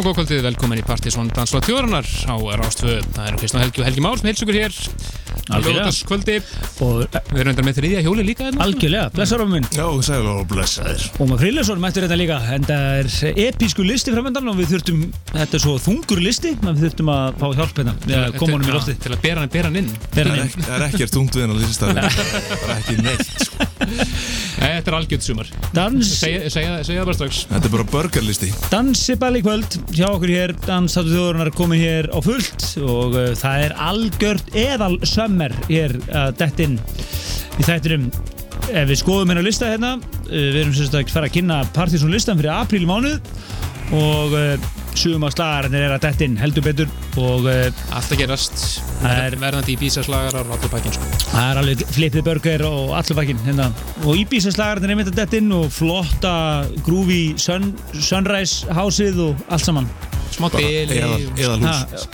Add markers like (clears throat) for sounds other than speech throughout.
Já, góðkvöldið, velkomin í Partíson Dansla Tjóðarnar á Rástföð. Það eru Kristján Helgi og Helgi Már sem heilsugur hér á og Við erum endar með þriðja hjóli líka hérna. algjörlega, blessarum minn. Já, sæl og blessaðir og maður Frillason mættur þetta líka. En það er episku listi framöndan og við þurftum, þetta er svo þungur listi en við þurftum að fá hjálp hérna. Við að koma honum í lofti Til að bera hann, bera hann inn. Bera Það hann er, það er ekkert þungt við hennar lýsistæð (laughs) bara ekki neitt sko. Nei, Þetta er algjörð sumar. Dans, Segja, segja, segja það bara strax. Þetta er bara burgerlisti dansiball í kvöld. Hjá okkur hér, dansáttu þjóðurinnar komið hér á fullt og uh, það er algjört eðal sömmer hér að dett inn í þættinum. Ef við skoðum hérna lista hérna. Uh, við erum sérst að fara að kynna Partiðsson listan fyrir apríl mánuð og sugum að slagarnir er að dett inn heldur betur og uh, Allt að gerast. Það er- Verðandi í bísaslagarar og allir pakkin, sko. það er alveg flippið burger og allur bakinn hérna. og Íbísa slagarnir er einmitt að dett inn og flotta groovy sun, sunrise hásið og allt saman Smá deli.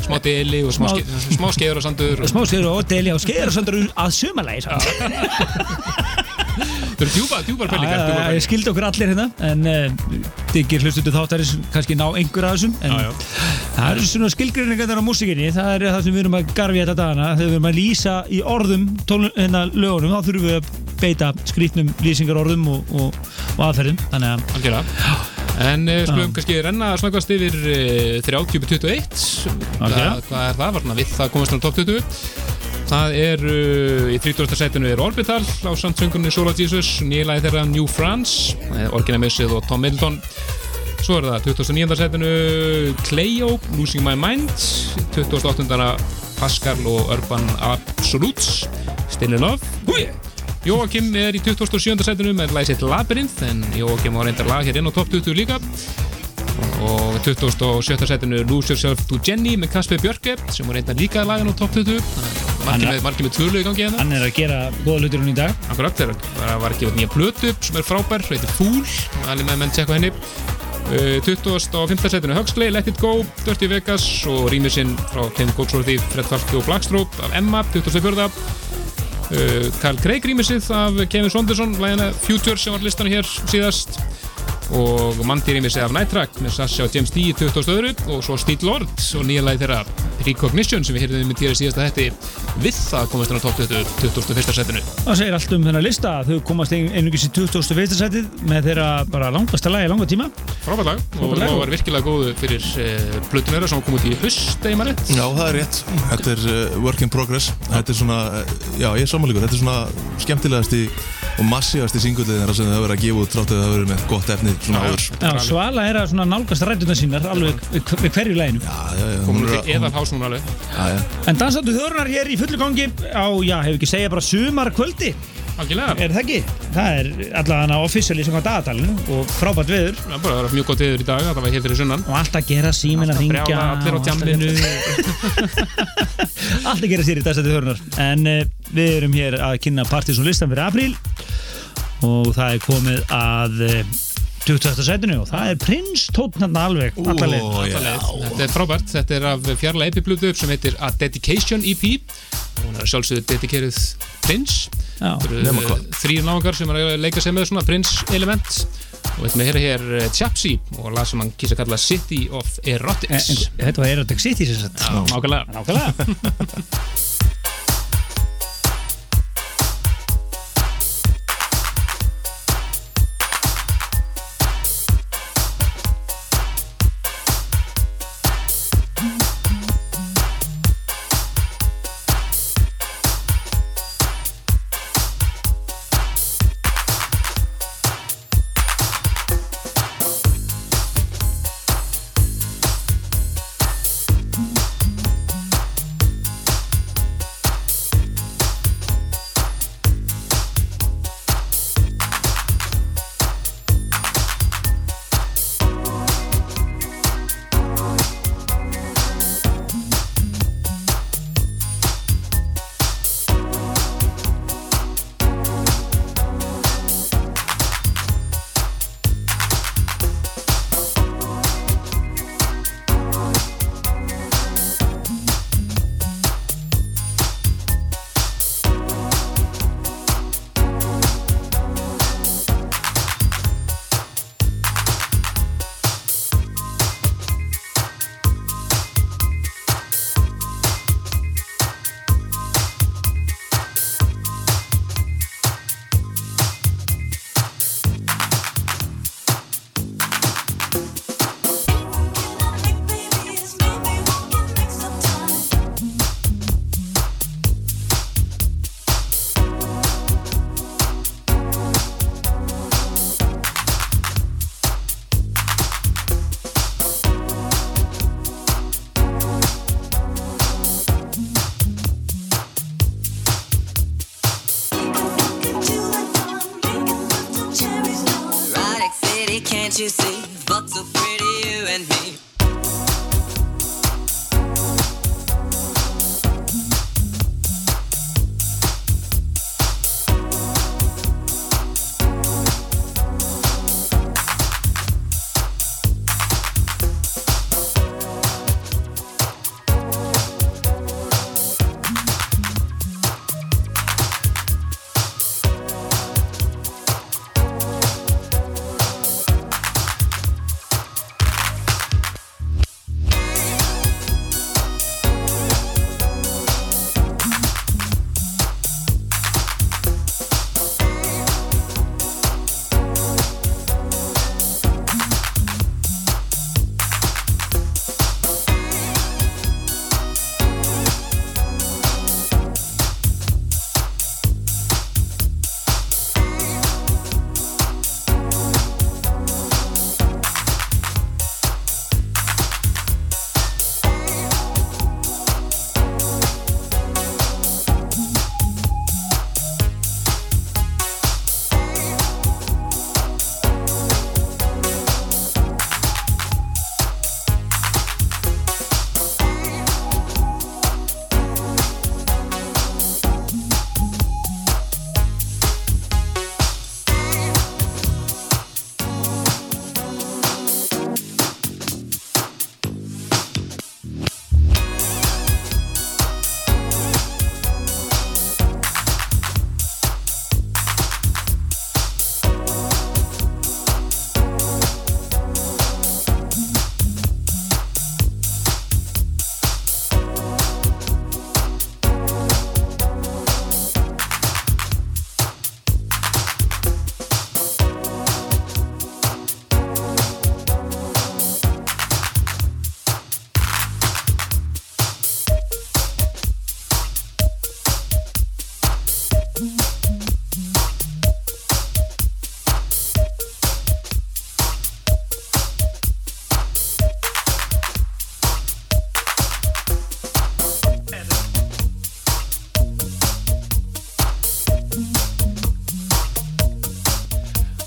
Smá deli og smá, Smá- ske, smá skeiður og sandur. smá skeiður og deli á skeiður og söndur að sumalægir (laughs) Það eru djúpar, djúpar djúpar ég skildi okkur allir hérna en uh, diggir hlustundu þáttaris kannski ná einhver af þessum en Já, já. það eru svona skilgrinningar á músikinni það er það sem við erum að garfi þetta dagana þegar við erum að lýsa í orðum hérna, lögunum, þá þurfum við að beita skrítnum lýsingarorðum og, og, og aðferðum þannig að Algjörlega. En uh, skulum kannski renna snakast yfir uh, 30-21 hvað, Algjörlega. hvað er það? Var svona við það komast á top 20 Það er uh, í 30. setinu er Orbital á samtsöngunni Solar Jesus nýlaði þeirra New France Orginamissið og Tom Middleton Svo er það 29. setinu Cleo, Losing My Mind 28. Pascal og Urban Absolutes Still in Love Húi! Jóakim er í 27. setinu með lagi sitt Labyrinth en Jóakim var reyndar lag hér inn á top 20 líka og 27. setinu Lose Yourself to Jenny með Kasper Björke sem var reyndar líka lagin á top 20 margir með, tvölu í gangi hérna hann er að gera góða hlutur hún í dag Akkurat, þeir var, ekki nýja plötu sem er frábær, heitir Fool allir með menn tjekka henni uh, 20. og 5. setinu Huxley, Let It Go Dirty Vegas og rýmisinn frá Ken Goldsworthy, Fred Falke og Blackstroke af Emma, 24. Uh, Carl Craig rýmisið af Kevin Sonderson, lægina Future sem var listan hér síðast og af Night Track með Sasha og James D í 20. öðru. Og svo Steel Lord og nýja lagi þeirra Precognition sem við heyrðum með týra síðasta hætti við það komast hann á top 20 21. setinu. Það segir allt um þennan lista þau komast ein- einungis í 2001. setið með þeirra bara langasta lagi langa tíma. Frábært lag. Og það var virkilega góðu fyrir uh, plötunera sem kom út í höst eða Já, það er rétt. Þetta er uh, work in progress. Þetta er svona, uh, já, ég er samanlíkur Þetta er svona skemmtilegasti og massífasti singullið þeirra sem það hefur verið að gefa út trátt að það hefur verið með gott efni svona Já, áður. Já, Svala er að svona nálgast rættuna sínar alveg við hverju læginu Já, já, já komum við eðal hás núna alveg. Já, já. En dansáttu þjóðrunar hér í fullu gangi á, já, hefur ekki segja bara sumar kvöldi algjörlega. Er það ekki? Það er allavega officially sem á dagatalinu og frábært veður. Það bara var mjög gott viður í dag það var hér fyrir sunnan. Og allt að gera símin að ringja allir á og (laughs) allt að gera- sér í dansáttu þjóðrunar En uh, við erum hér að kynna Partiðsson listan fyrir apríl. Og það er komið að uh, 20. setinu og það er Prins tótt hann alveg Ó, allaveg já. þetta er frábært. Þetta er af fjarla epiplutu sem heitir A Dedication EP hún er sjálfsögðu dedikeruð prins. Já, Nema hvað. þrýr náðungar sem er að leika sig með svona prins element. Og við ætlum að heyra hér eh, Chapsy og lag sem hann kýrsa að kalla City of en, en, Erotics þetta var Erotic City sem sagt. Nákvæmlega (laughs)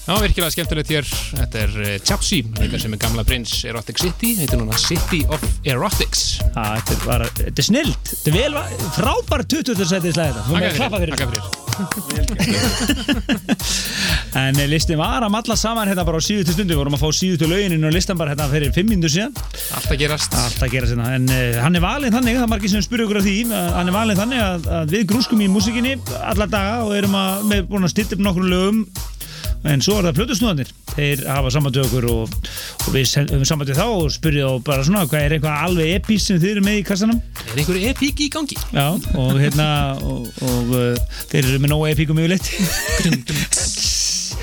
Já, virkilega skemmtilegt hér. Þetta er uh, Chapsy, líka sem er gamla prins Erotic City, heitir núna City of Erotics. Það þetta er bara, þetta er snilt Þetta er vel, va- frábær 20. setið slæði þetta Þú með að klappa fyrir fyrir. En eh, listin var að malla saman hérna bara á síðustu stundu Við vorum að fá síðustu löginin og listan bara hérna fyrir fimm minnur síðan Allt að gerast. Allt að gera sinna En uh, hann er valinn þannig, það er margir sem spyrja okkur af því Hann er valinn þannig að, að við grúskum í músikinni alla daga og erum að, með En svo er það plötusnúðanir Þeir hafa samband við okkur og, og við höfum samband við þá og spyrja þá bara svona hvað er eitthvað alveg epís sem þið eru með í kassanum? Er einhverju epík í gangi? Já, og hérna og, og uh, þeir eru með nógu epíkum yfirleitt.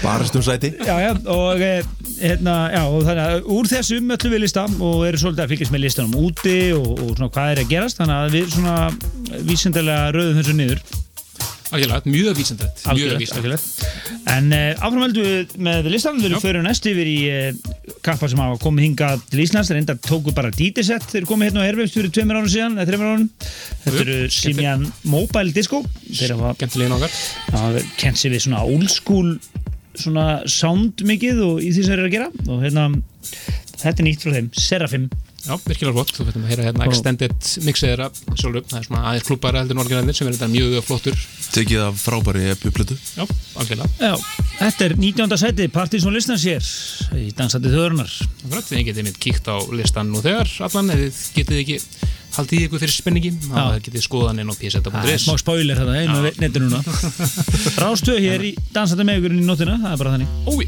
Baristum sæti Já, já, og eh, hérna, já, og þannig að úr þessum öllum við lista og eru svolítið að fylgjast með listanum úti og, og svona hvað er að gerast. Þannig að við svona vísindarlega rauðum þessu niður Algjörlega, mjög vísendrætt. En uh, áfram heldum við með listan við fyrir næst yfir í uh, kappa sem hafa komið hingað til Íslands reynda tóku bara DJ-set þeir komið hérna á Airwaves fyrir tveimur árum síðan eða þreimur árum. Þetta eru. Simian Mobile Disco. Þeir hafa kent sér við svona old school svona sound mikið og í því sem þeir eru að gera. Og hérna þetta er nýtt frá þeim, Serafim Já, virkilega flott. Þú veitum að heyra hérna Og- extended mixið þeirra sjálfur. Það er svona aðeins klúpara heldur en orginaldir sem er þetta mjög flottur. Tekið af frábæri epjuplötu Já, algjörlega. Já, þetta er 19. sæti Partizón listans hér í dansandi þjóðurnar Akkurat, þið getið mitt kíkt á listan nú þegar allan, þið getið ekki haldið ykkur fyrir spenningi, þá Já. getið skoðan inn á Það pseta.is smá spoiler þetta einu netinu núna (laughs) Rástöð hér í dansandi með ykkur í nóttina, það er bara þannig Ói,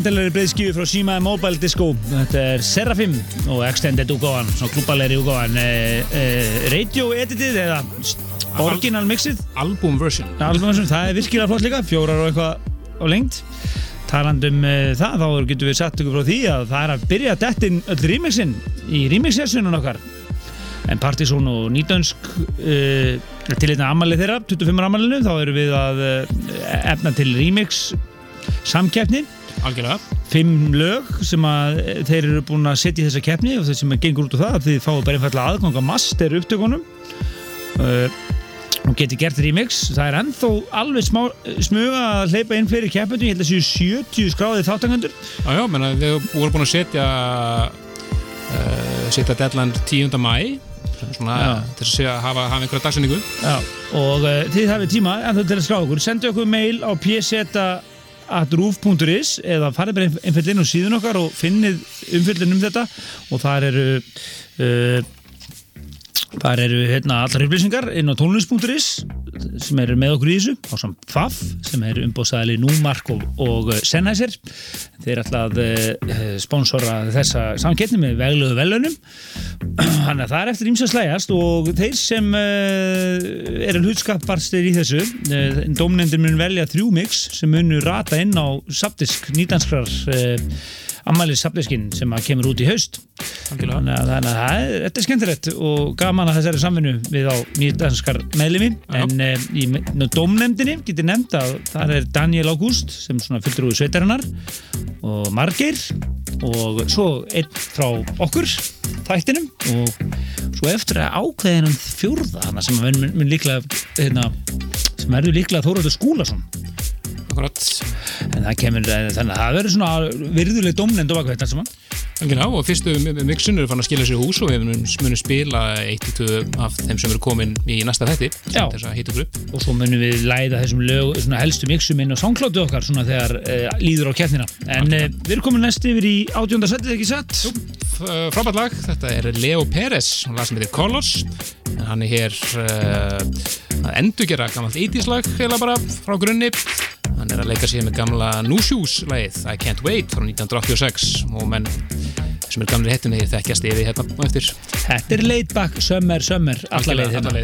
Vantilegri breyðskífi frá Shima Mobile Disco. Þetta er Seraphim og Extended úgáðan svona klúbalegri úgáðan eh, eh, Radio editið eða original mixið? Album version. Albumansum, það er virkilega flott líka fjórar og eitthvað á lengt talandum uh, það, þá getum við satt ykkur frá því að það er að byrja inn öll remixin í remix-sessunum okkar. En Partizón og Nýtönsk uh, til einna amalið þeirra 25 amalinu, þá erum við að efna til remix samkeppni Algjörlega. Fimm lög sem að eh, þeir eru búin að setja í þessa keppni og það sem gengur út á það að þið fáið bara einfallega aðgang að master upptökunum. Uh, og geti gert remix. Það er ennþá alveg smá, smuga að hleypa inn fleiri keppandi ég held að séu 70 skráðið þáttangandur Já, já, menna við vorum búin að setja uh, setja deadline 10. mæ svona til að segja, hafa, hafa einhverja dagsendingu og uh, þið hafið tíma en þú til að skrá okkur, sendu okkur mail á pseta.roof.is eða farið bara einföld inn á síðun okkar og finnið umfyllin um þetta. Og þar eru uh, þar eru hérna allar upplýsingar inn á tónlist.is sem eru með okkur í þessu. Á samt FAF sem eru umbóðsæðali Númark og, og uh, Sennhæsir þeir ætla að uh, sponsora þessa samkettni með veglöðu velunum (clears throat) þannig að það er eftir ímsa slægast og þeir sem eru hlutskaparstir í þessu dómnefndir mun velja þrjú mix sem munu rata inn á sapdisk nýdanskrar ammælis sapdiskinn sem að kemur út í haust. Þannig að, þannig að það þetta er skemmtilegt og gaman að þessari samvinnu við á nýdanskar meðlimi. Já. en uh, í no, dómnefndinni getur nefnd að það er Daniel Ágúst sem svona fylgdur úr sveitarinnar og Margeir og svo einn frá okkur þættinum og svo eftir að ákveðinum fjórða hana sem mun líklega hérna, verður líklega Þóróttur Skúlason Akkurat. En það kemur, þannig að það verður svona virðuleg dómnefnd og bakveit saman Algjörlega, og fyrstu mixun eru fann að skila sér í hús og við munum, spila eitt til tvö af þeim sem eru komin í næsta þætti Já. þess að hýta okkur upp og svo munum við læða þessum lög, svona helstu mixum inn á songkláttu okkar svona þegar uh, líður á keppnina. En uh, við erum komin næst yfir í átjónda setið ekki satt? F- frábært lag, þetta er Leo Pérez og lag sem heitir Colors en hann er hér uh, að endurgera gammalt 80s lag heila bara frá grunni hann er að leika sér með gamla lagið I Can't Wait frá 1986 og menn sem er gamli hettunni þekkjast yfir hérna eftir. Þetta er laid back, summer, summer alla leið hérna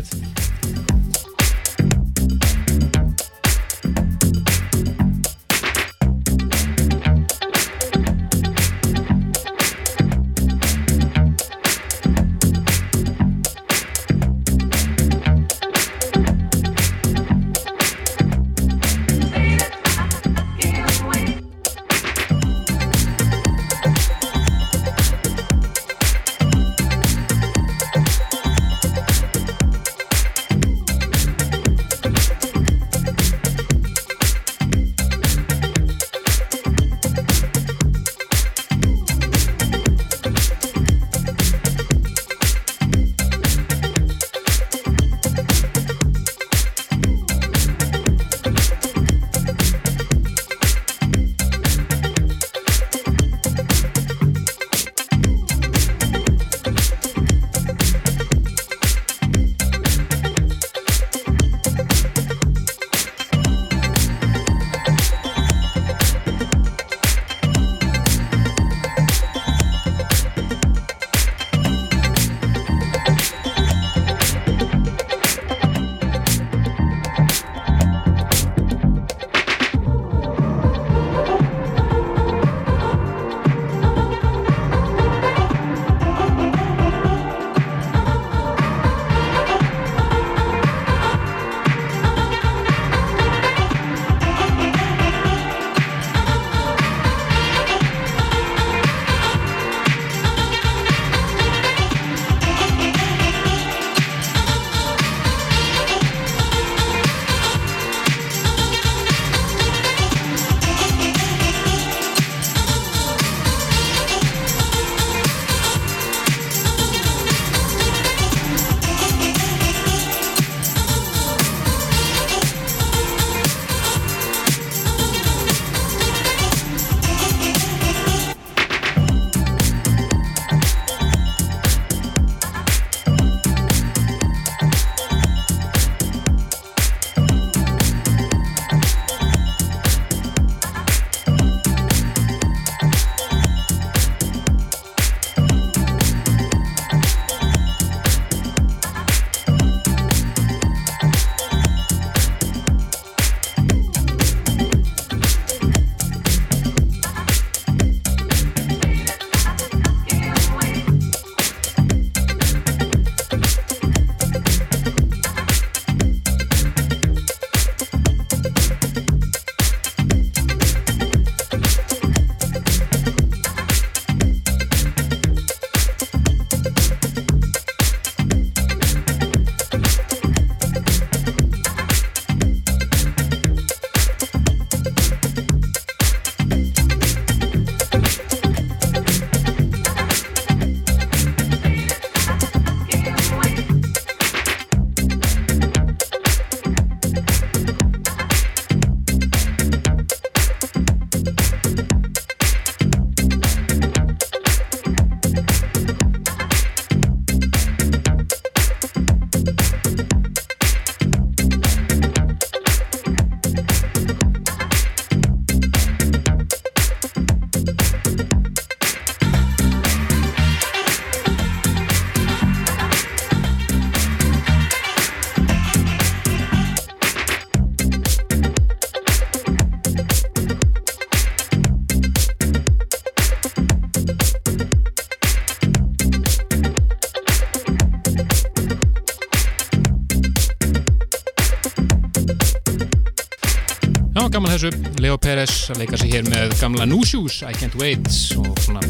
að leika sig hér með gamla Shoes, I Can't Wait og svona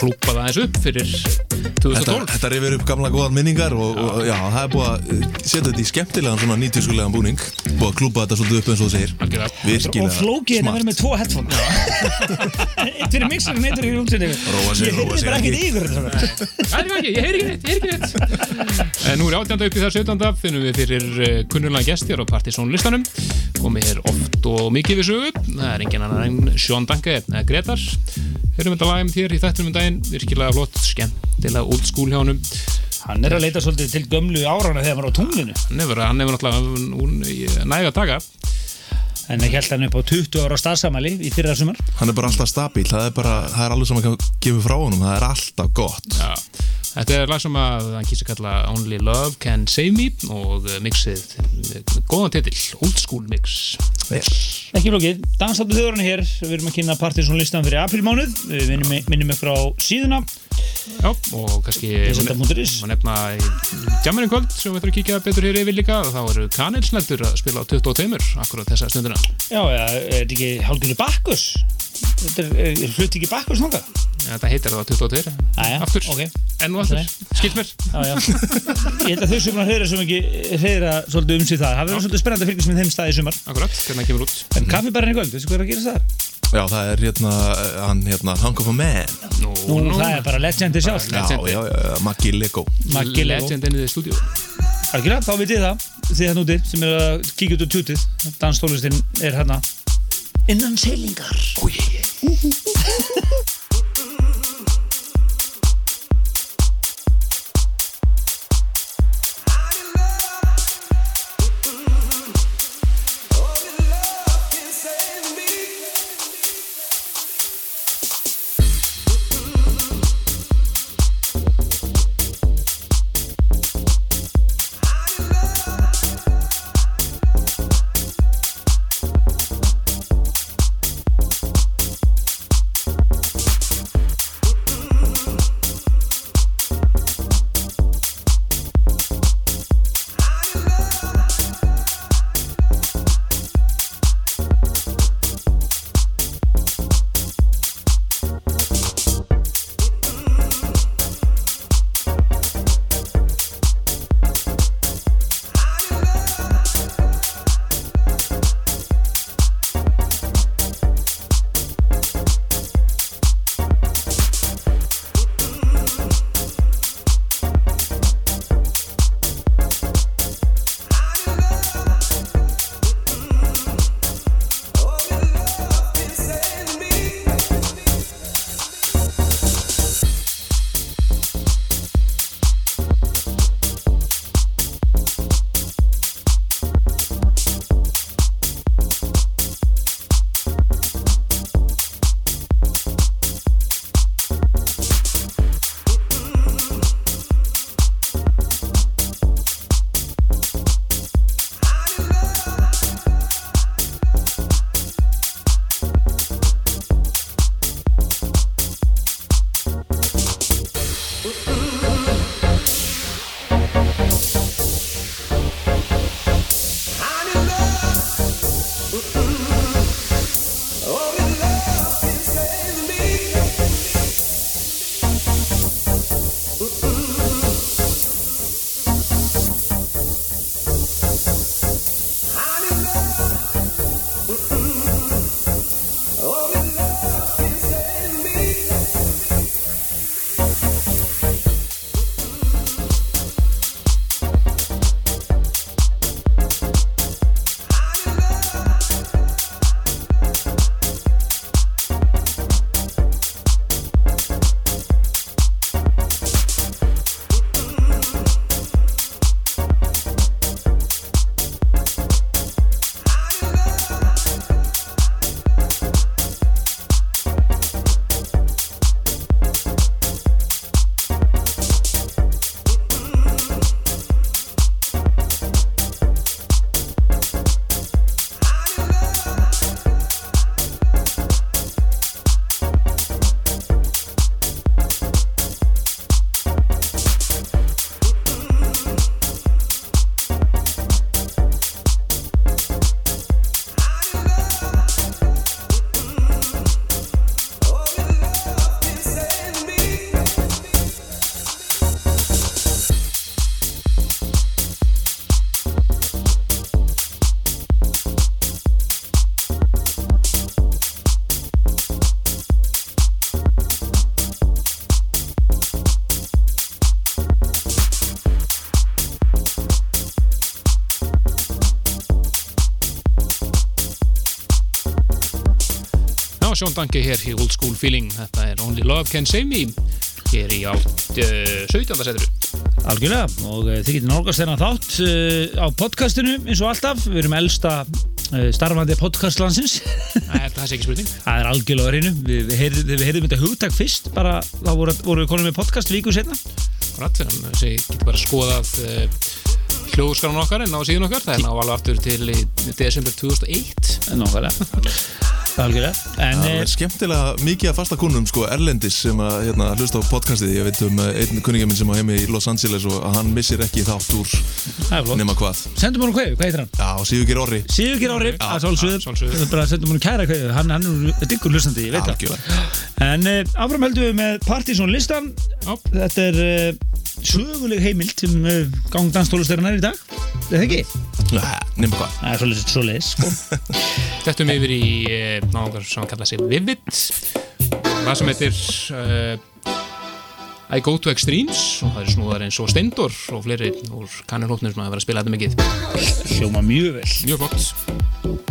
klúpa það eins upp fyrir Þetta, 2012 þetta rifir upp gamla góðar minningar og, og já, það er búið að uh, setja þetta í skemmtilegan svona nýtjuskulegan búning búið að klúpa þetta svolítið upp eins og þú segir. Algjörlega. og virkilega flókið er að vera með tvo headphone. Eitt (laughs) fyrir mixerinn, eitt fyrir sig, ég sig bara ekki. ekkert svona. Það er ekki, ég heyri ekki neitt, ég heyri ekki neitt. En nú er átjönda upp í það 17. finnum við fyrir uh, kunnulega gestjar á Partizón listanum komið hér oft og mikið við sögu. Það er engin annar en Sean Danke eða Gretar Erum þetta lagum þér í þættunum um daginn. Virkilega flott, skemmtilega old school hjá honum. Hann er að leita svolítið til gömlu árana þegar hann var á tunglinu. Hann hefur, hann hefur náttúrulega hún, næga daga. En ég held hann upp á 20 ára starfsamæli í fyrra sumar Hann er bara alltaf stabíl, það er bara, það er alveg sem að gefa frá honum, það er alltaf gott. Já. Þetta er lag sem að hann kýrst að kalla Only Love Can Save Me og mixið, góðan titill Old School Mix. Ekki flókið, dansáttu þjóðurinn hér. Við erum að kynna Partiðsson listan fyrir aprílmánuð. Við minnum, minnum ykkur á síðuna Já, og kannski maður nefna í jammerinn kvöld sem við ætlum að kíkja betur hér yfir líka þá eru kanilsneldur að spila á 22 akkurat þessa stundina. Já, já, er þetta ekki hálfgjörðu Bakkus? Þetta er, er, er hluti ekki Bakkus náttúrulega Þetta heitir það 22 Jæja, aftur, ok. enn og aftur, skilt mér. Já, já. ég held að þau sem að hlera sem ekki hlera svolítið um sig það. Það verður svolítið spennandi að fylgjast með þeim staði í sumar. Akkurat, hvernig það kemur út. En kaffibarinn í kvöld, veistu hvað er að gera það? Já, það er hérna, hann hérna, Hunk of a Man. Nú, Nú, það er bara legendi sjálf. Já, Legendi. já, já, Maggi Lego. Maggi Lego. Legend inn í því stúdíu Algjörlega, þá vitið þið það. Þið hann úti sem er að kíkja út úr tjútið. Danstólistin er hérna. Innan seilingar. Sean Danke hér í Old School Feeling. Þetta er Only Love Can Save Me hér í átt uh, 17. seturu Algjörlega, og uh, þið getur nálgast þennan þátt uh, á podcastinu eins og alltaf, við erum elsta uh, starfandi podcastlandsins Það er ekki spurning. Það er algjörlega reynu við, við, við heyrðum þetta hugtak fyrst bara þá voru, voru við konum með podcast viku setna Rætt fyrir hann, þessi getur bara skoðað hljóðskarun okkar en á síðan okkar. Það er ná alveg aftur til í desember 2001 Nákvæmlega En Það eh, er skemmtilega mikið að fasta kunnum sko, Erlendis sem að hérna, hlusta á podcastið. Ég veit um eh, einn kunningja minn sem á heimi í Los Angeles og hann missir ekki þátt úr er nema hvað. Sendum honum kveðu, hvað heitir hann? Já, Sigurgeir Orri. Ári, Já, að bara sendum honum kæra kveðu, hann, hann er diggur hlustandi, ég veit það. En uh, áfram heldum við með Partizón listan Já. Þetta er uh, söguleg heimild sem uh, gangdanstólustyrunar í dag. Er það ekki? Nei, nema hvað. Það er svolítið svoleiðis sko. (laughs) Þetta um yfir í uh, náðungar sem kalla sig Vivid. Það sem heitir uh, I Go to Extremes. Og það er snúðar eins og Steindor og fleiri úr kannarhópnir sem hafa verið að spila þetta mikið. Hljóma mjög vel. Mjög flott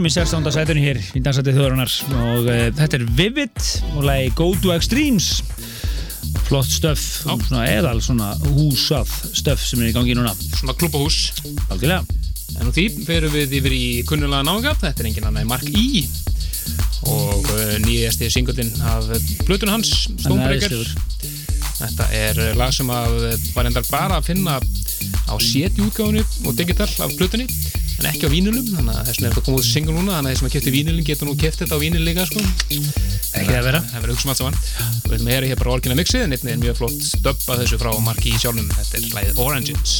Við í 16. sætunni hér í Dansæti þjóðarinnar og uh, þetta er Vivid og lagi Go to Extremes flott stöf, Já. svona eðal svona húsað stöf sem er í gangi núna Svona klubbahús. algjörlega En úr því ferum við yfir í kunnulega nága, þetta er engin annað Mark E og uh, nýjasti singullin af blötun hans, æðislegur. Þetta er uh, lag sem að var endar bara að finna á séti útgáfunni og digital af blötunni en ekki á vínulum, þannig að þessum er þetta komið út single núna, þannig að þeir sem að kefti vínulin getur nú keft þetta á vínul líka sko. ekki að vera. Það verður hugsa um allt saman. Við ætlum að heyra hér bara orginal mixið en einnig er mjög flott dub að þessu frá Mark E sjálfum, þetta er lagið Oranges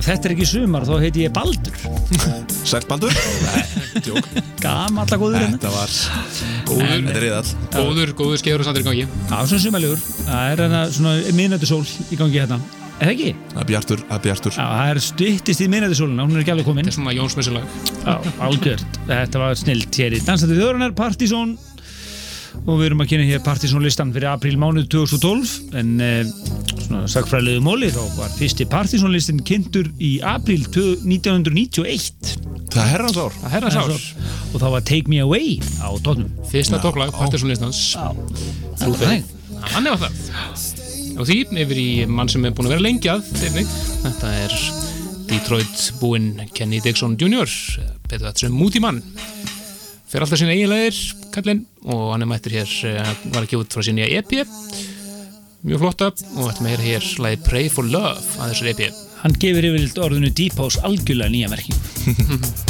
ef þetta er ekki sumar þá heiti ég Baldur Sætt Baldur Djók. Gamalla góður hérna. Þetta var Góður, Þetta er reyðall góður, góður skefur og sandur í gangi Já, svona sumaljúr. Það er hérna svona minnættisól í gangi hérna. Er það ekki? Það er bjartur, það er bjartur Já, það er stuttist í minnættisóluna, hún er ekki alveg komin. Þetta er svona Jónsmessulag Já, algjört. Þetta var snilt hér í Dansandi þjóðrunar, Partizón og við erum að kynna hér Partizón listan fyrir apríl mánuð 2012 en eh, sagfræðilegu móli þá var fyrsti Partizón listin kynntur í apríl 1991 Það er herrans ár Það herra sár og þá var Take Me Away á tónum. Fyrsta tóklag, Partisan listans Já, Þrjú það er þeir Hann var það. Og því yfir í mann sem er búin að vera lengjað. Þetta er Detroit búinn Kenny Dixon Jr. Betur þetta sem mútimann Fer alltaf sína eiginlegir kallinn og hann er mættur hér eh, var ekki út frá sinni EP mjög flotta og þetta með hér lagi Pray for Love að þessar EP Hann gefur yfirleitt orðinu Deep House algjörlega nýja merking. (laughs)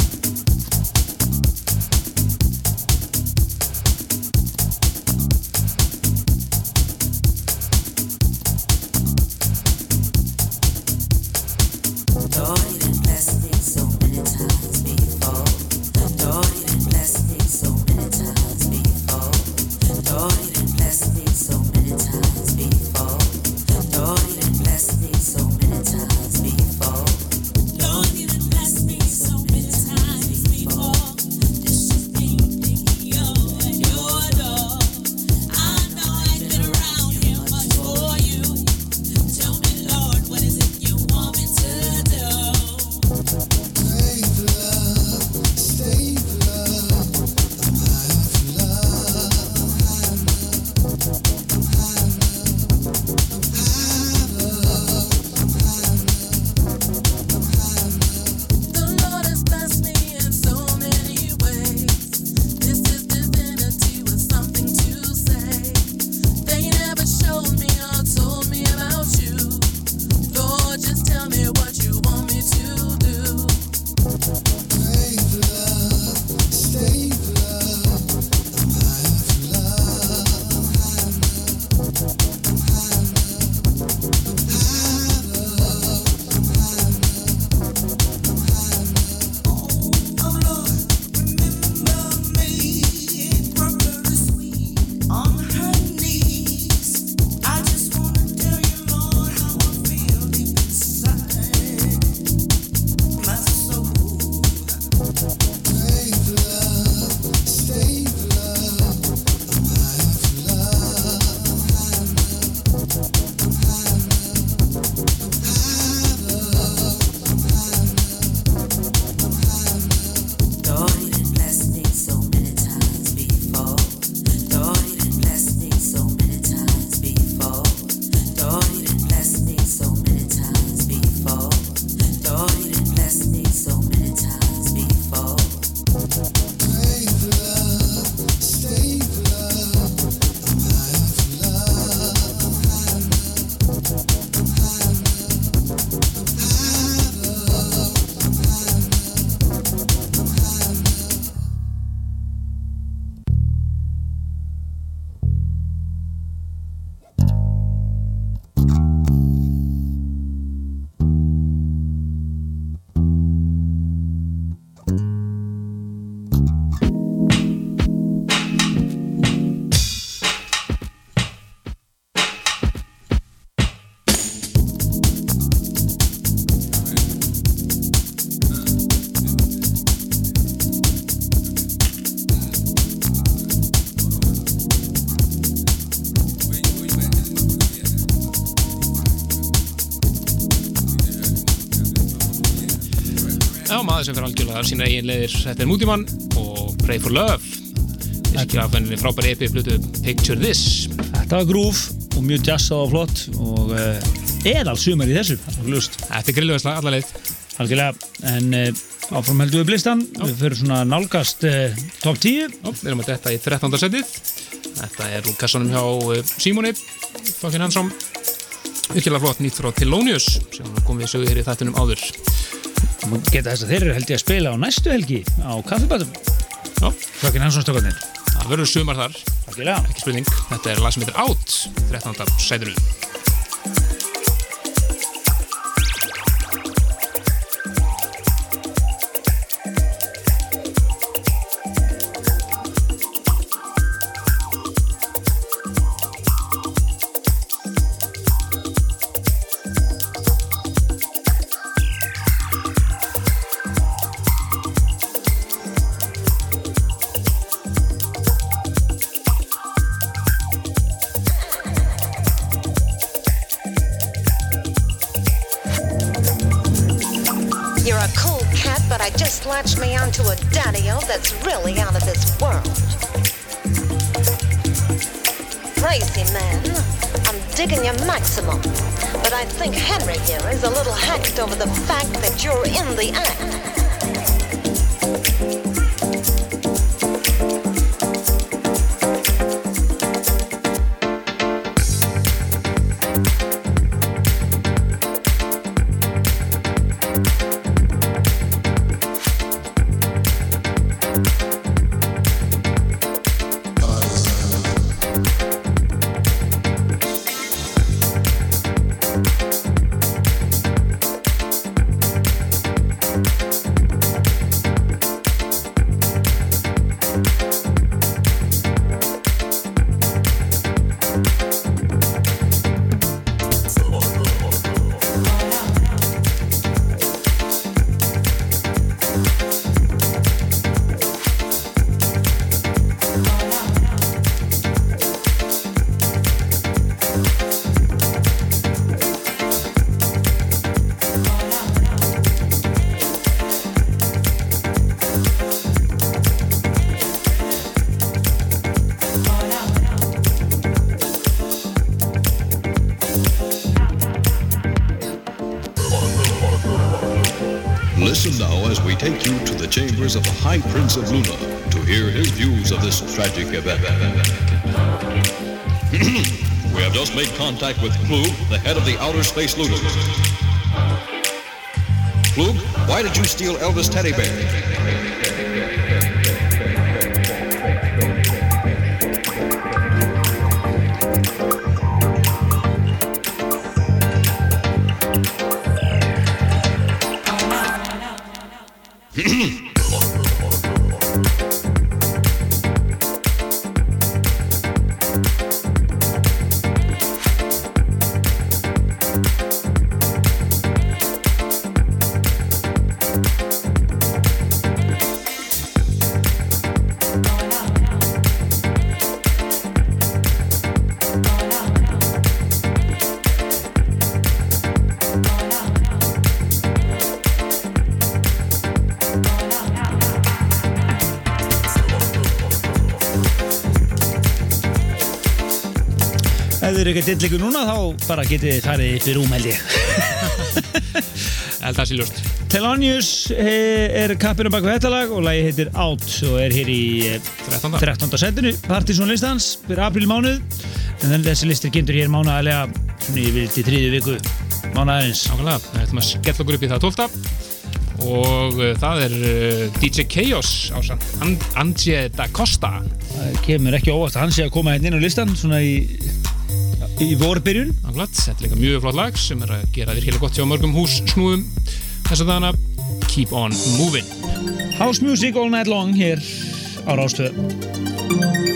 Já, maður sem fyrir algjörlega sína eigin leiðir. Þetta er mútimann og Pray for Love. Ekki af henni frábæri EP flutu Picture This. Þetta var grúf og mjög jazzað og flott og eðal sumar í þessu. Þetta er grilluðislega alla leið. Algjörlega, en uh, áfram heldum við blistan, við fyrir svona nálgast uh, top 10 Já, við erum að detta í 13. setið. Þetta er úr kassanum hjá uh, Simoni Fucking Handsome Virkilega flott nýtt frá Thelonious sem komum við sögur í þættunum áður og geta þess að þeir eru held ég að spila á næstu helgi á kaffibætum Já, Frökin Hansson-stökarnir það verður sumar þar, Þetta er lag sem heitir Out, 13. sætinu me onto a daddy-o that's really out of this world. Crazy man, I'm digging your maximum. But I think Henry here is a little hacked over the fact that you're in the act. Chambers of the High Prince of Luna to hear his views of this tragic event. (clears throat) we have just made contact with Klug, the head of the Outer Space Looters. Klug, why did you steal Elvis Teddy Bear? Ef eru ekki dilliku núna þá bara getið þið farið upp í rúm held ég. Held það sé ljóst. Telonius eh, er kappinu bak við þetta lag og lagi heitir Out og er hér í eh, 13. 13. setinu Partizón listans fyrir apríl mánuð en þessi listir kynntur hér mánuðalega svona yfir til þriðu viku mánuðarins Nákvæmlega, við ætlum að skella okkur upp í það 12. Og uh, það er uh, DJ Chaos á samt An Angie da Costa. Það kemur ekki óvart að hann sé að koma hérna inn á listan svona í, í vorbyrjun. Þetta er líka mjög flott lag sem er að gera virkilega gott hjá mörgum hús snúðum þess að dana Keep on moving. House Music All Night Long hér á Rástöð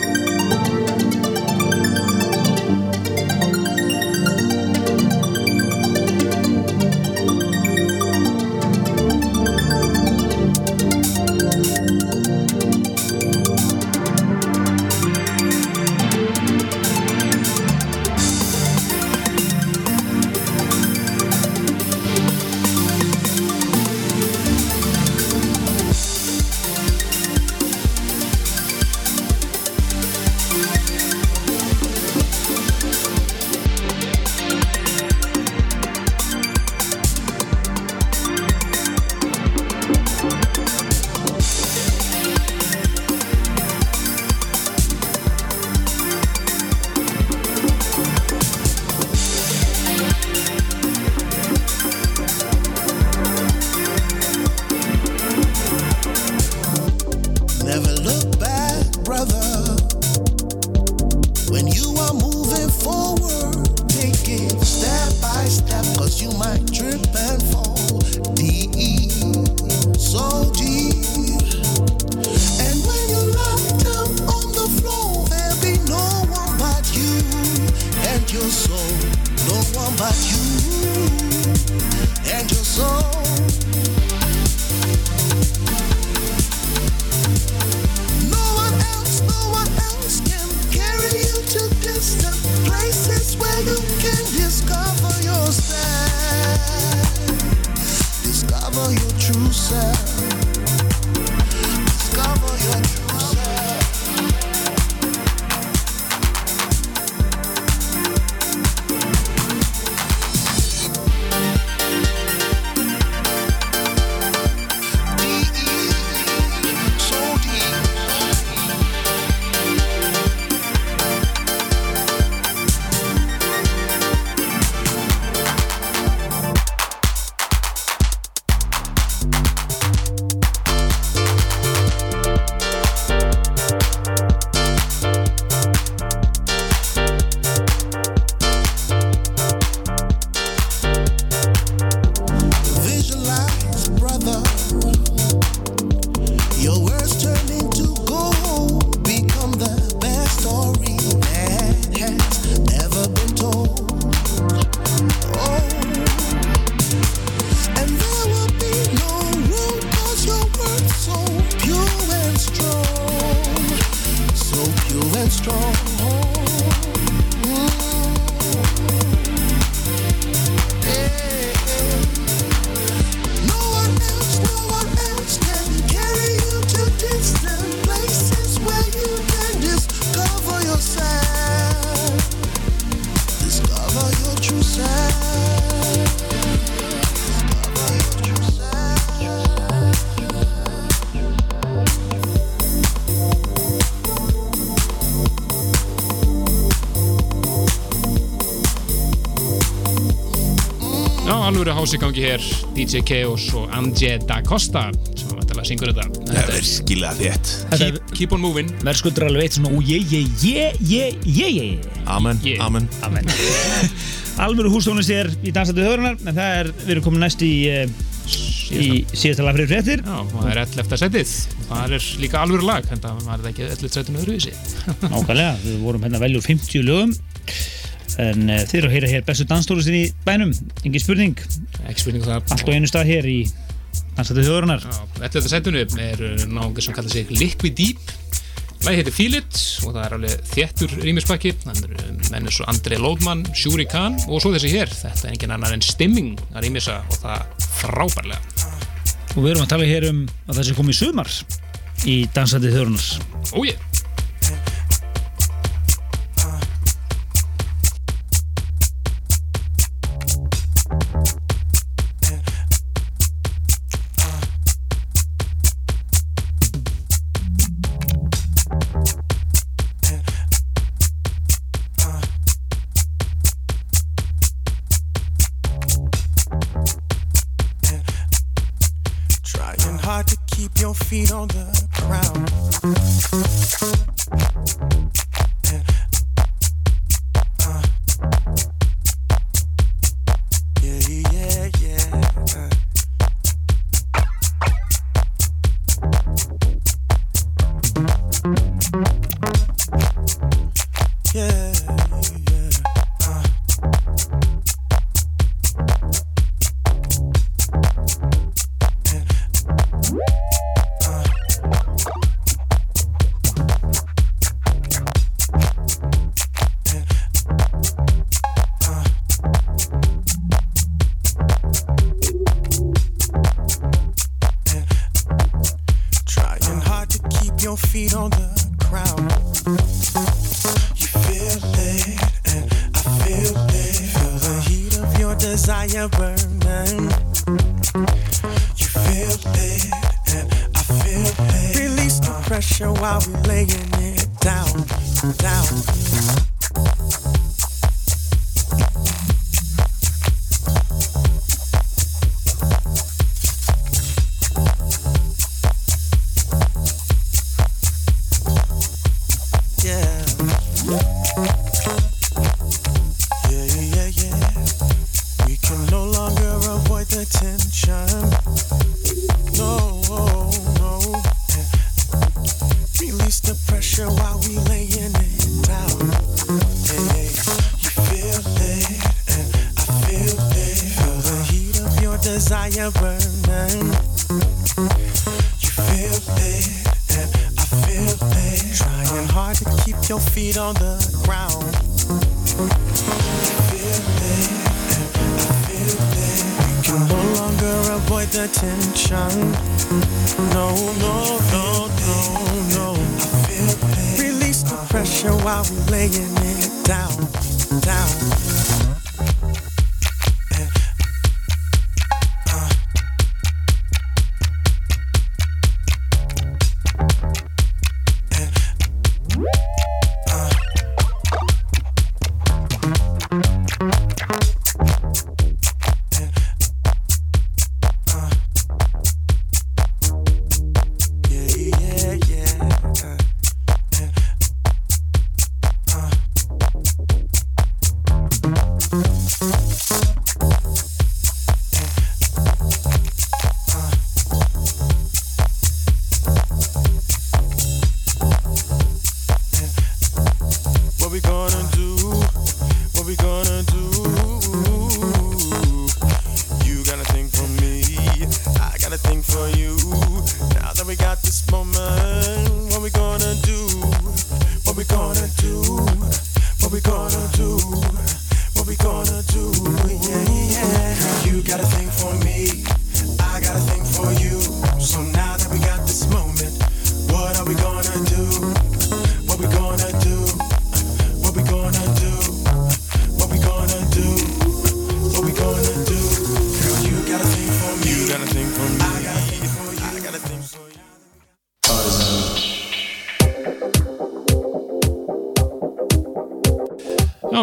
alvöru hási gangi hér DJ Chaos og Anje Da Costa sem að vantilega syngur þetta. Það er virkilega þétt. Keep, keep on moving. Verðskuldur alveg eitt svona ég, ég, ég, ég, ég, ég Amen, Yeah. amen. Amen. (laughs) Alvöru hústónlist er í dansandi hörunar En það er, við erum komin næst í eh, Í síðasta. lag fyrir fréttir. Já, það er 11. setið Það er líka alvöru lag en það var þetta ekki 11. setinu öðruvísi. (laughs) Nákvæmlega, við vorum hérna að velja úr 50 lögum. En uh, þið eru að heyra hér bestu danstólustin í bænum. Engi spurning, spurning um það allt á einu stað hér í hörunar Já, 11. setinu er náungi sem kallar sig Liquid Deep. Lægi heitir Feel It og það er alveg þéttur rýmispakki þannig er menn eins og Andrei Lóðmann, Shuri Khan og svo þessi hér, þetta er engin annar en Stimming að rýmisa og það frábærlega. Og við erum að tala hér um að það sé komið í sumar Í dansandi hörunar Ójé Trying down,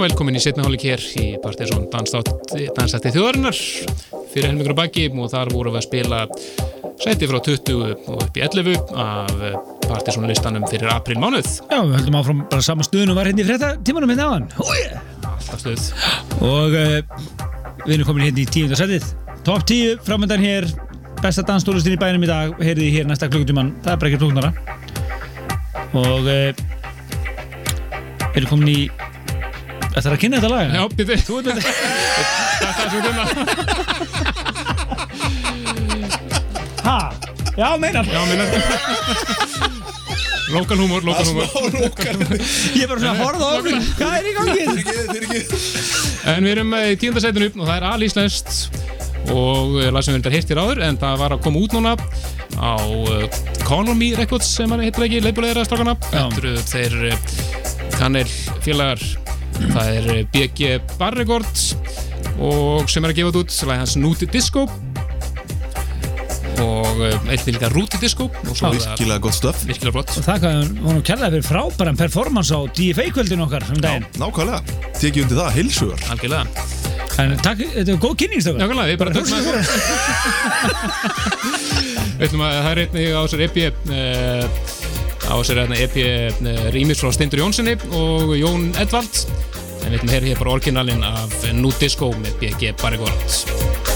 Já, velkomin í setna hálfleik hér í Partiðsson dansætti þjóðarinnar. Fyrir helmingur og baki og þar vorum við að spila sæti frá 20 og upp í 11 af Partiðsson listanum fyrir april mánuð Já, við höldum áfram bara sama stuðun og var hérna í frétta tímanum hérna áðan. Alltaf stuð og uh, við erum komin hérna í tíunda setið Top 10 framöndan hér besta danstólustin í bænum í dag heyrið þið hér næsta klukkutíman, það er bara ekki klukkunara og uh, erum komin í Þetta er að kynna þetta lag? Já, býtti Þú veit þetta. Þetta er svo kunna Ha? Já, meinar. Já, minna Lokal húmor, lokal húmor Ég er bara svona að horfa á okkur. Hvað er í gangi? En við erum eh, í tíunda sætinu og það er alíslenskt. Og eh, lag sem við erum hirtir áður en það var að koma út núna á Economy Records sem hann heitir ekki, leipulegara strákana. Þetta eru þeir kannel félagar það er uh, BG Bar Records og sem er að gefa þetta út lag hans Núti Disco. Og uh, eitt líka Rúti Disco. Og svo það Virkilega gott stöf virkilega flott Og það hún kærlega fyrir frábæran performance á DFA-kvöldinu okkar um daginn. Nákvæmlega, tekið undir það, heilsugar algjörlega. En takk, þetta er góð kynningstökar Nákvæmlega, við bara tökum að (laughs) Við ætlum að það er einnig á sér EP uh, á sér hérna EP uh, rýmis frá Steindur Jónssoni og Jón Edvald en við ætlum að heyra hér bara orginalinn af Nú Disco með BG Barrigord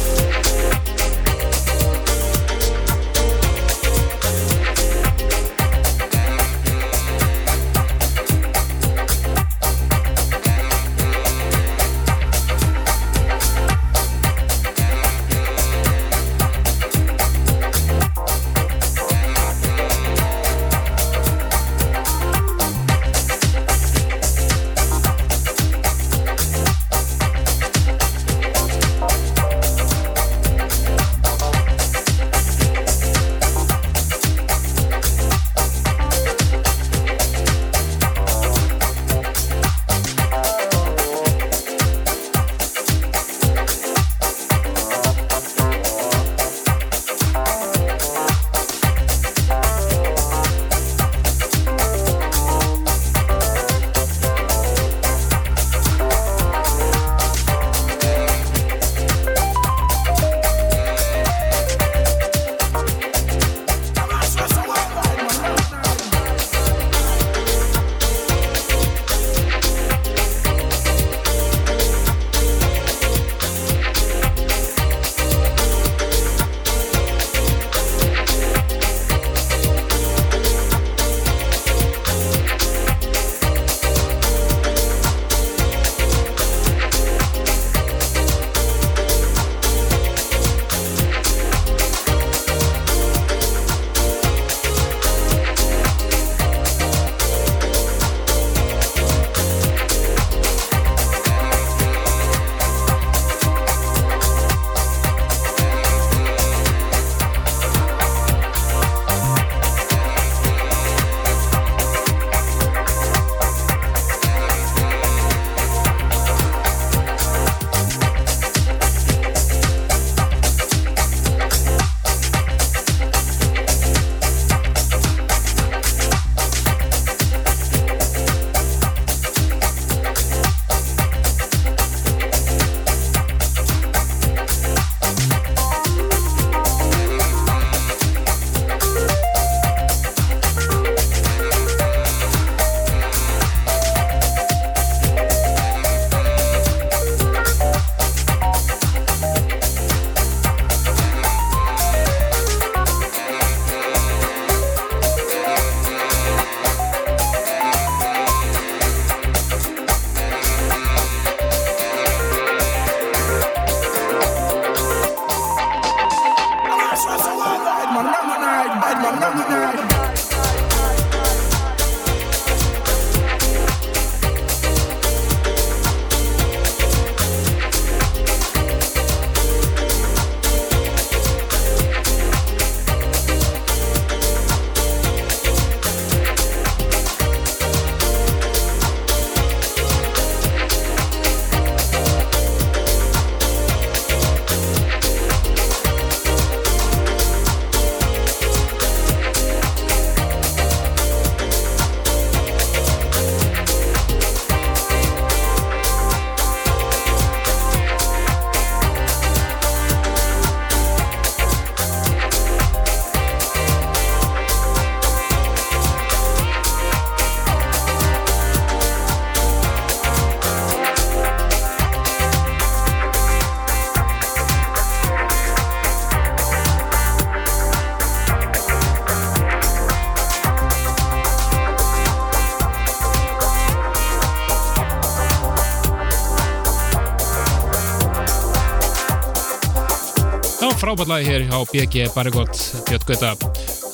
frábært hér hjá BG Barrigott Björn Gauta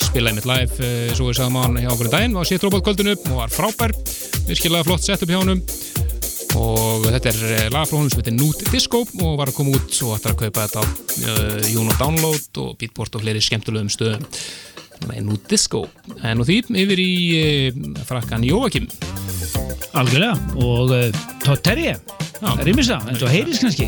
spilaði mitt live uh, svo við sagðum á hann hjá okkur um daginn. Og sétt róbót kvöldinu og var frábær. Virkilega flott sett upp hjá honum. Og þetta er eh, lag frá honum sem heitir Nude Disco og var að koma út og ætlar að kaupa þetta á uh, Juno Download og Beatport og fleiri skemmtulegum stöðum. Er Nude Disco. En og því yfir í uh, frakkan Jóakim. Algjörlega. Og uh, Todd Terje Já. Rímisa, eins og heyris kannski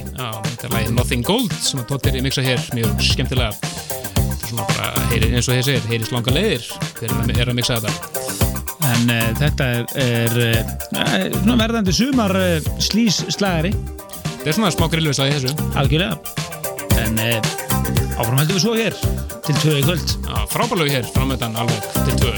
Lagið Nothing Gold sem að Todd er mixa hér mjög skemmtilega. Þetta er svona bara, heyri, eins og þeir segir, heyrist langa leiðir þegar er að mixa þetta. En uh, þetta er, er uh, verðandi sumar uh, slís slagari þetta er svona smá grillvislagi þessu. Algjörlega. En áfram heldum við svo hér til tvö í kvöld. Já, frábærlegu hér framöndan alveg til tvö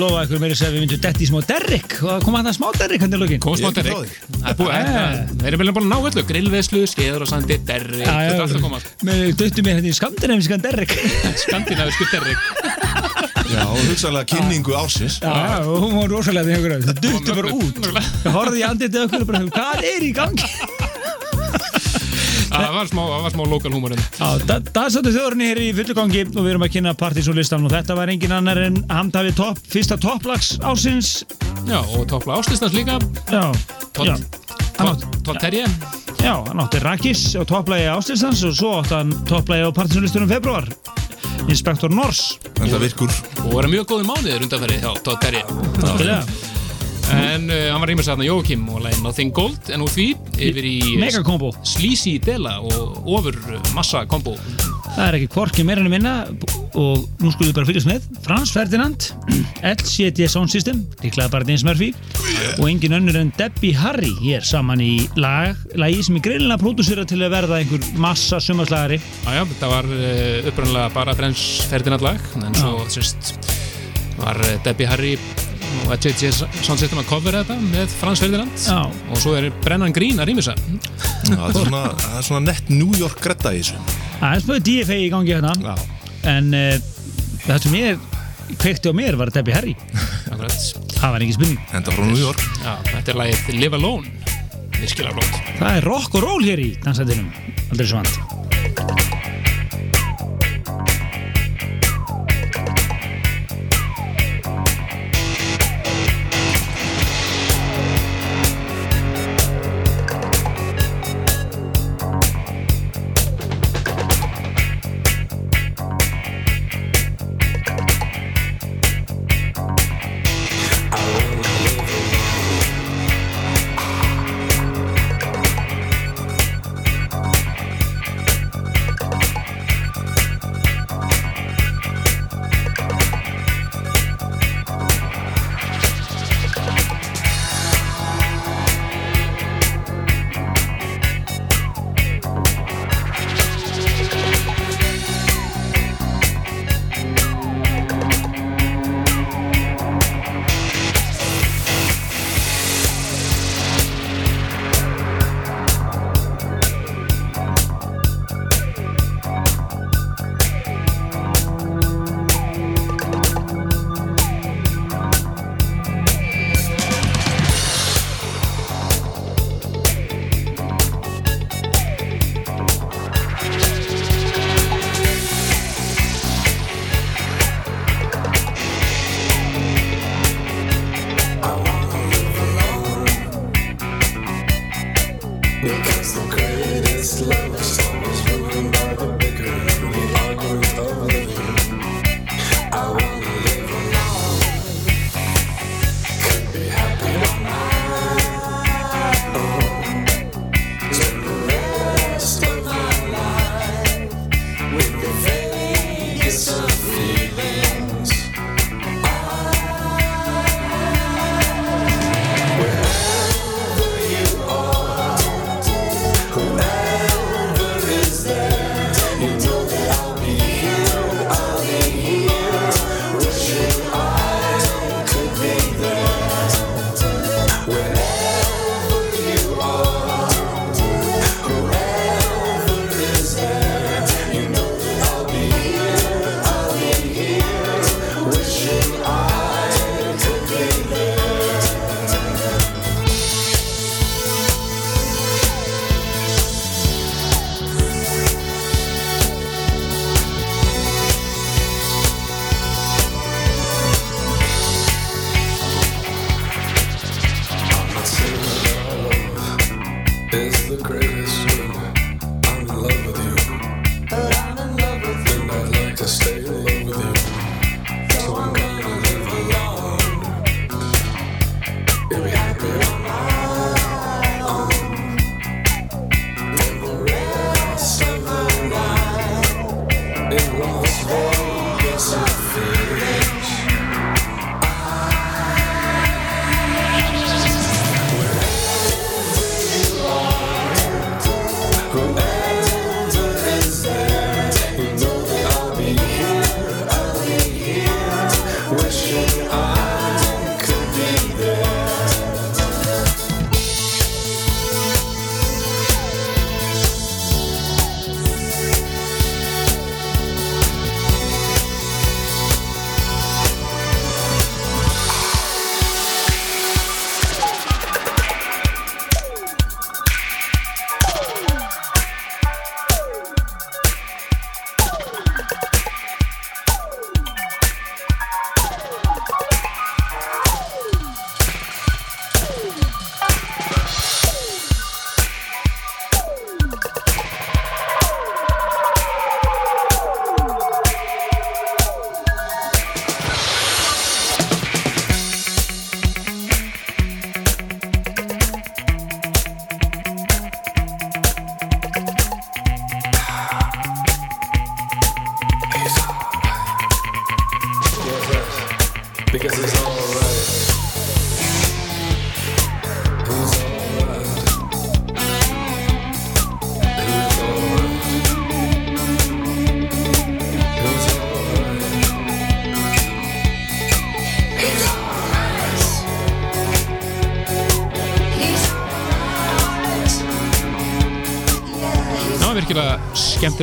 lofa ykkur meira að segja að við myndum detti í smá Derrick og það kom að það smá Derrick hann í lokin. Komum smá Ég er frá Það er við vel búin að ná öllu. Grillveslu, skeiður og sandi, Derrick Já, Þetta er alltaf að koma. Með döttu mér hérna í skandinaviskan Derrick. (laughs) Skandinavisku Derrick. Já, og hugsaðlega kynningu ársins. Já, og hún var rosalega einhverju Það duttu bara út. Það horfði í andið okkur og bara Hvað er í gangi? Það var smá, það var smá lokal húmorinn Já, dagsáttu þjóðurinn hér í fullu gangi og við erum að kynna partysólistan og þetta var engin annar en handhafi topp, fyrsta topplags ársins. Já, og toppla áslistans líka. Já, já, Todd Terje já, hann átti Rakis á topplagi áslistans og svo átti hann topplagi á partysólistunum februar Inspektor Nors En það virkur. Og var mjög góði mánuðir undanferði hjá Todd Terje. En uh, hann var rýmur sæðan Jókim og lægin Nothing Gold en úr því yfir í Megakombo Sleazy Dela og ofur uh, massa kombo. Það er ekki hvorki meira en minna og nú skulum við bara fylgjast með. Frans Ferdinand, (clears throat) LCD Sound System líklega bara Dins Murphy. Og engin önnur en Debbie Harry hér saman í lag, lagi sem er greinilega pródúsera til að verða einhver massa sumarslagari. Jájá, þetta var uh, upprannlega bara Frens Ferdinand lag en svo sérst var Debbie Harry og HJ Soundsystem að covera þetta með Frans Ferdinand. Já. og svo er Brennan Green að rýmisa. Það, er svona, það er svona nett New York gretta í þessu. Það er spöðu DFA í gangi hérna. Já, en uh, það sem ég kveikti á mér var Debbie Harry. Það var ekki spurning. Enda frá New York. Já, þetta er lagið Live Alone. Það er rock og roll hér í dansættinum. Aldrei svo vant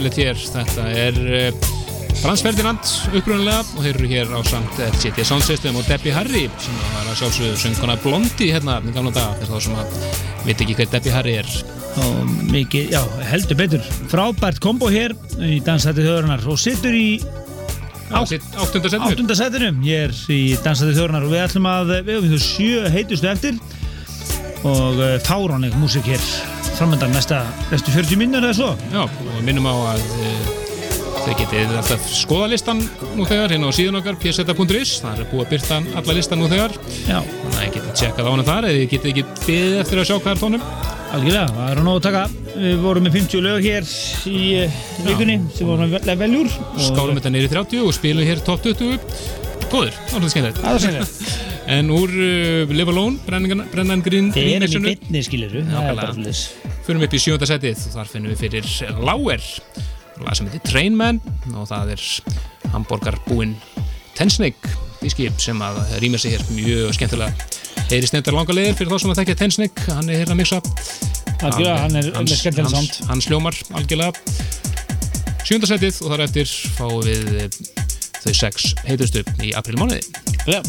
skemmtilegt hér. Þetta er uh, Frans Ferdinand upprunalega og þeir eru hér á samt CT Sound System og Debbie Harry sem var að sjálfsögðu sönguna Blondi hérna í gamla daga fyrir þá sem að veit ekki hver Debbie Harry er. og mikið, já, heldur betur frábært kombo hér í dansætti þjóðurnar og situr í Áttunda setinu. áttundasættinu ég er í dansætti þjóðurnar og við ætlum að við höfum þú sjö heitustu eftir og uh, fáránleg músik hér framöndan næsta, næstu 40 minnur eða svo? Já, og minnum á að uh, þau getið alltaf skoða listan nú þegar hérna á síðan okkar pseta.is það er búið að byrta alla listan nú þegar. Já. þannig að þið getið tjekkað á hana þar eða þið getið ekki byggðið eftir að sjá hvað er tónum. Algjörlega, það er að nóg að taka. Við vorum með 50 lög hér í uh, vikunni sem vorum að veljúr skálum þetta í 30 og spilum hér top 20 góður, það er Það er skemmtilegt. (laughs) en úr uh, Live Alone, Brennan, Green Við erum í remixinu, bytni skiliru Fyrir upp í sjönda setið. Og þar finnum við fyrir Lauer. Lag sem heitir Trainman og það er hamborgarbúinn Tensnake dískip sem að rýma sig hér. Mjög skemmtilega. Heyri snendar langa leiðir fyrir þá sem að þekkja Tensnake hann er hér að Algjörlega, hann hans, sound. hann sljómar algjörlega. Sjönda setið og þar eftir fáum við þau sex heitustu í aprilmánuði Já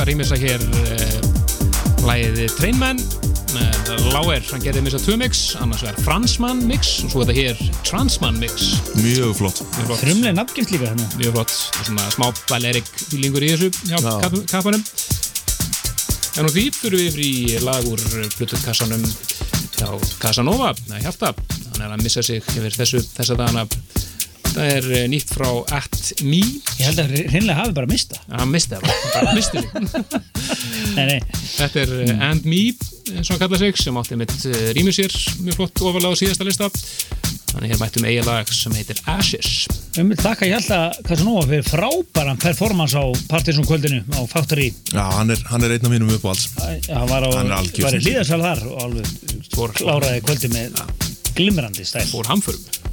að rýmisa hér uh, lægið Trainman með Lauer, hann gerði misa 2 mix annars vegar Fransman mix og svo þetta hér Transman mix. Mjög flott. Frumlega nafngift líka hérna mjög flott. Og svona smá balerik fílingur í þessu. Hjá Já. kap kappanum. En úr því fyrir við yfir í lag úr Bluetooth kassanum hjá Casanova, neða Hjarta. Hann er að missa sig yfir þessu þessa dagana það er eh, nýtt frá At Me Ég held að hreinlega hafi bara mista hann misti það bara, bara misti (laughs) nei þetta er mm. And Me og hann kalla sig, sem átti mitt rýmur sér mjög flott ofalega á síðasta lista. Þannig hér mættum eiga lag sem heitir Ashes. Við viljum þakka Hjalta Casanova fyrir frábæran performance á Partiðsson kvöldinu á Factory. Já, hann er, hann er einn af mínum Það var á, Hann er algjör var í snillingur. hlýðarsal þar og alveg kláraði kvöldi með glimrandi stæl. fór hamförum.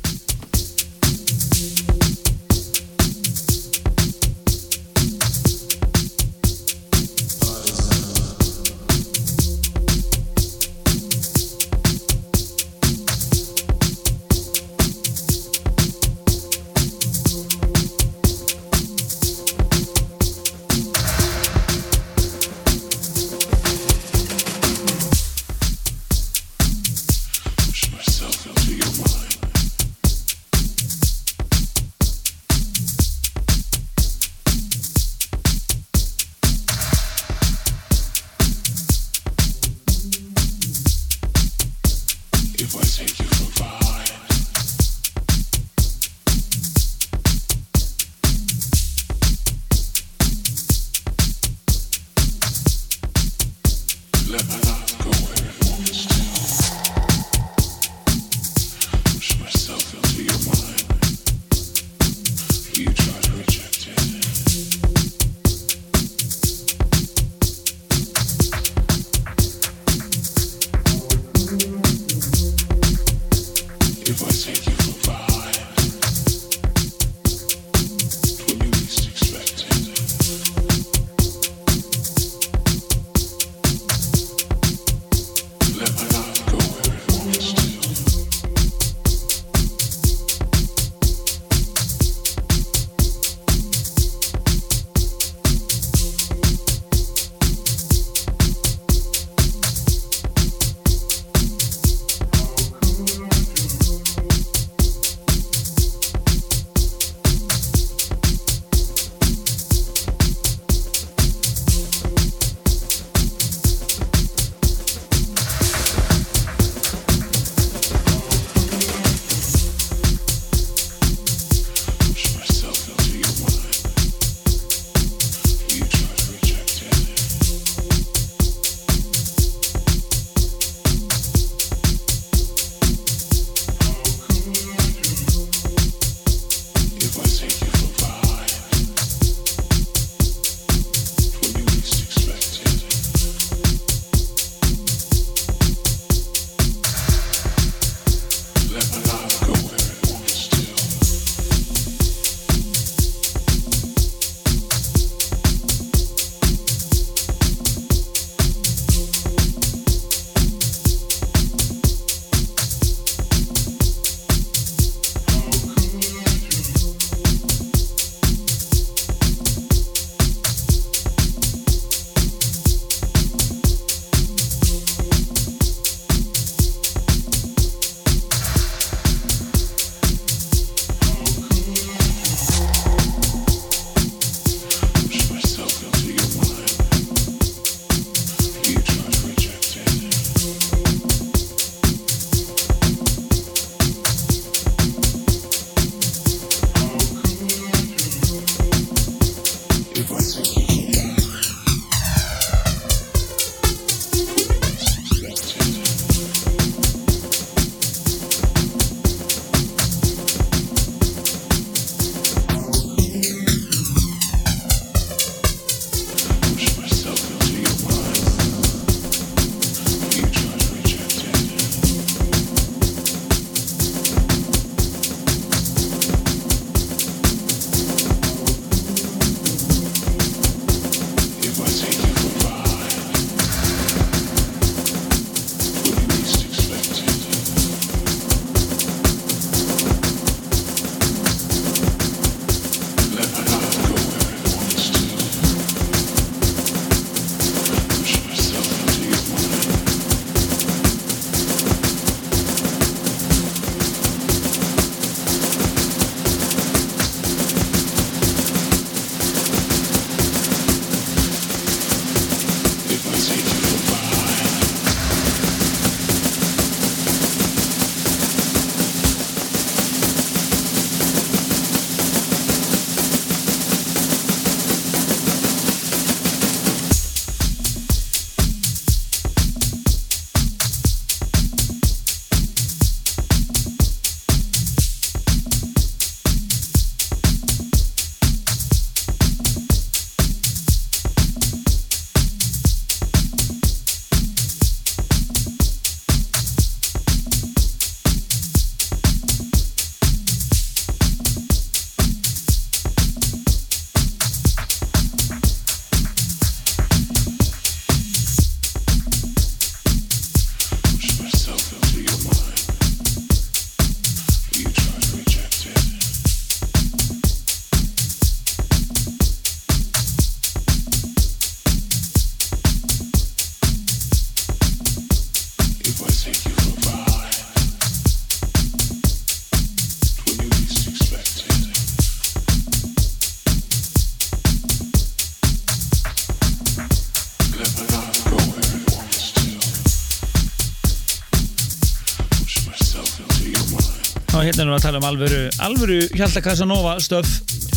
Erum að tala um alvöru alvöru Hjalta Casanova stöf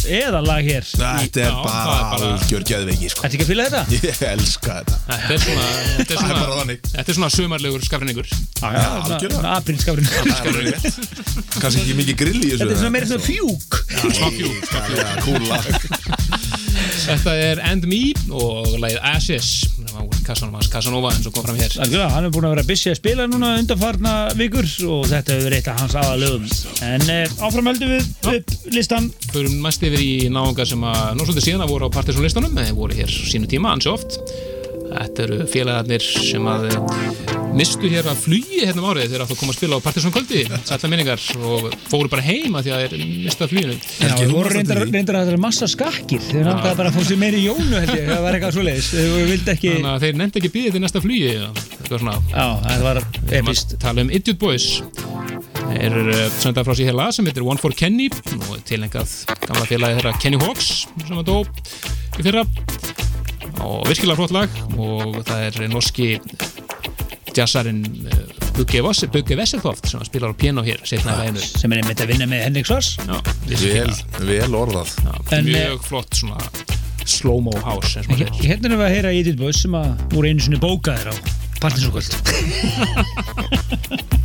eða lag hér Þetta er bara er algjör geðveiki sko. Ætti ekki að fýla þetta? Ég elska þetta. Þetta er svona, (laughs) þetta er Það er bara svona, þetta er svona sumarlegur skafrinningur er alveg rétt. (laughs) Kannski ekki mikið grill í þessu Þetta er svona meira svona fjúk. Smá fjúk, (laughs) Þetta er And Me og lagið Ashes Casanova, Casanova eins og kom fram hér. Algjörlega, hann er búin að vera busy að spila núna undanfarna vikur og þetta hefur verið eitt af hans aðalögum. En eh, áfram höldum við upp listan Förum mest yfir í náunga sem að nú svolítið síðan að voru á partysónlistanum eða voru hér sínu tíma, ansi oft. Þetta eru félagarnir sem að eh, mistu hér að flugi hérna um árið þeir áttu að koma að spila á partysónkvöldi sætla minningar og fóru bara heima því að þeir mista fluginu Já, það voru reyndar, reyndar að það er massa skakkir. Þeir náttúrulega bara að fá sér meiri jónu held ég, það var eitthvað svoleiðis. Þeir vildi ekki, Þannig að þeir nefndi ekki býðið til næsta flugi eitthvað svona já, það var Við epist tala um Idiot Boys. Þeir eru sendað frá sér hér lag sem heitir One for Kenny og tilengað gamla félagi þeirra Kenny Hawks sem að dó í fyrra. Og virkilega flott lag og það er norski jazzarinn eh, Bugge Vesseltoft sem spilar á piano hér læginu sem er einmitt að vinna með Henrik Svars. Vel, vel orðað. Já, En, mjög flott svona slow-mo house hérna erum við að heyra Edith Boys sem að voru einu sinni bókaðir á partinsókvöld (laughs)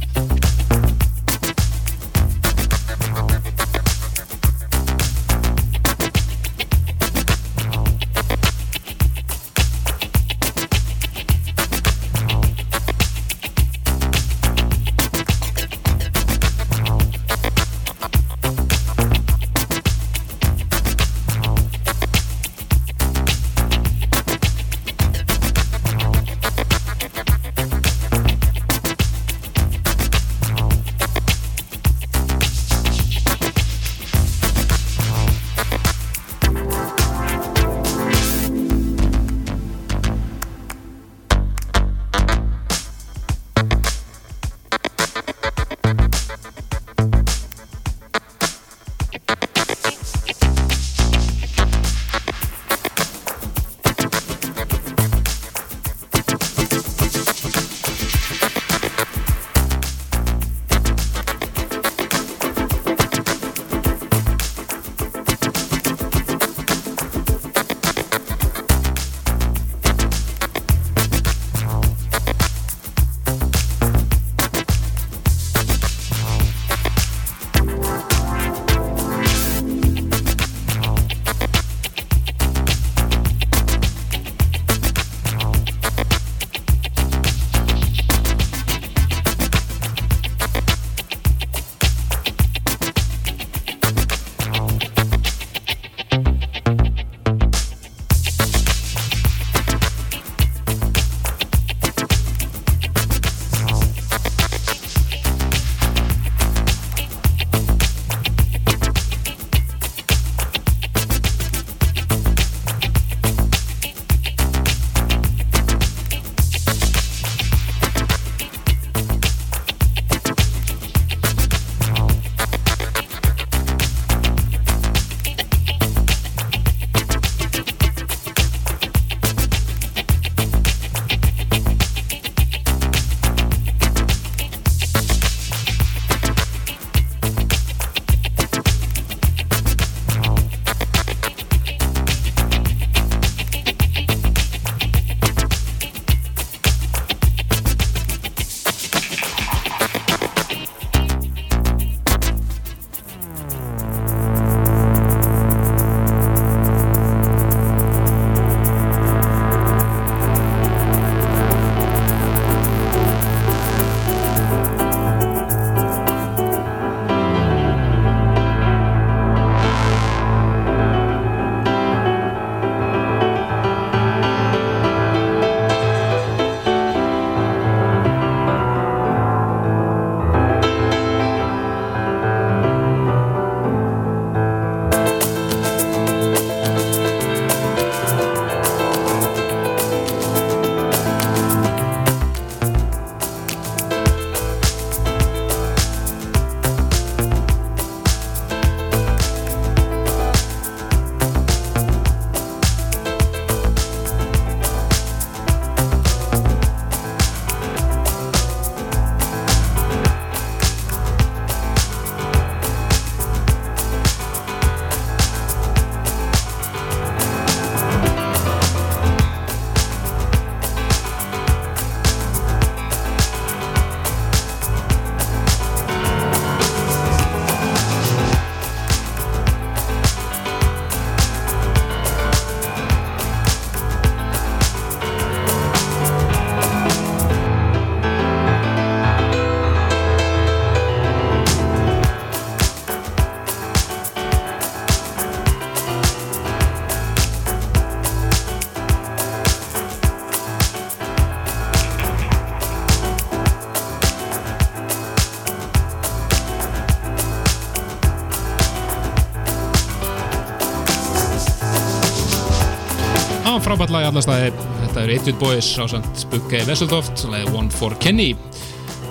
frábært lag í alla staði. Þetta er Eitvit Boys á samt Bugge Vesseltoft, lagið One for Kenny,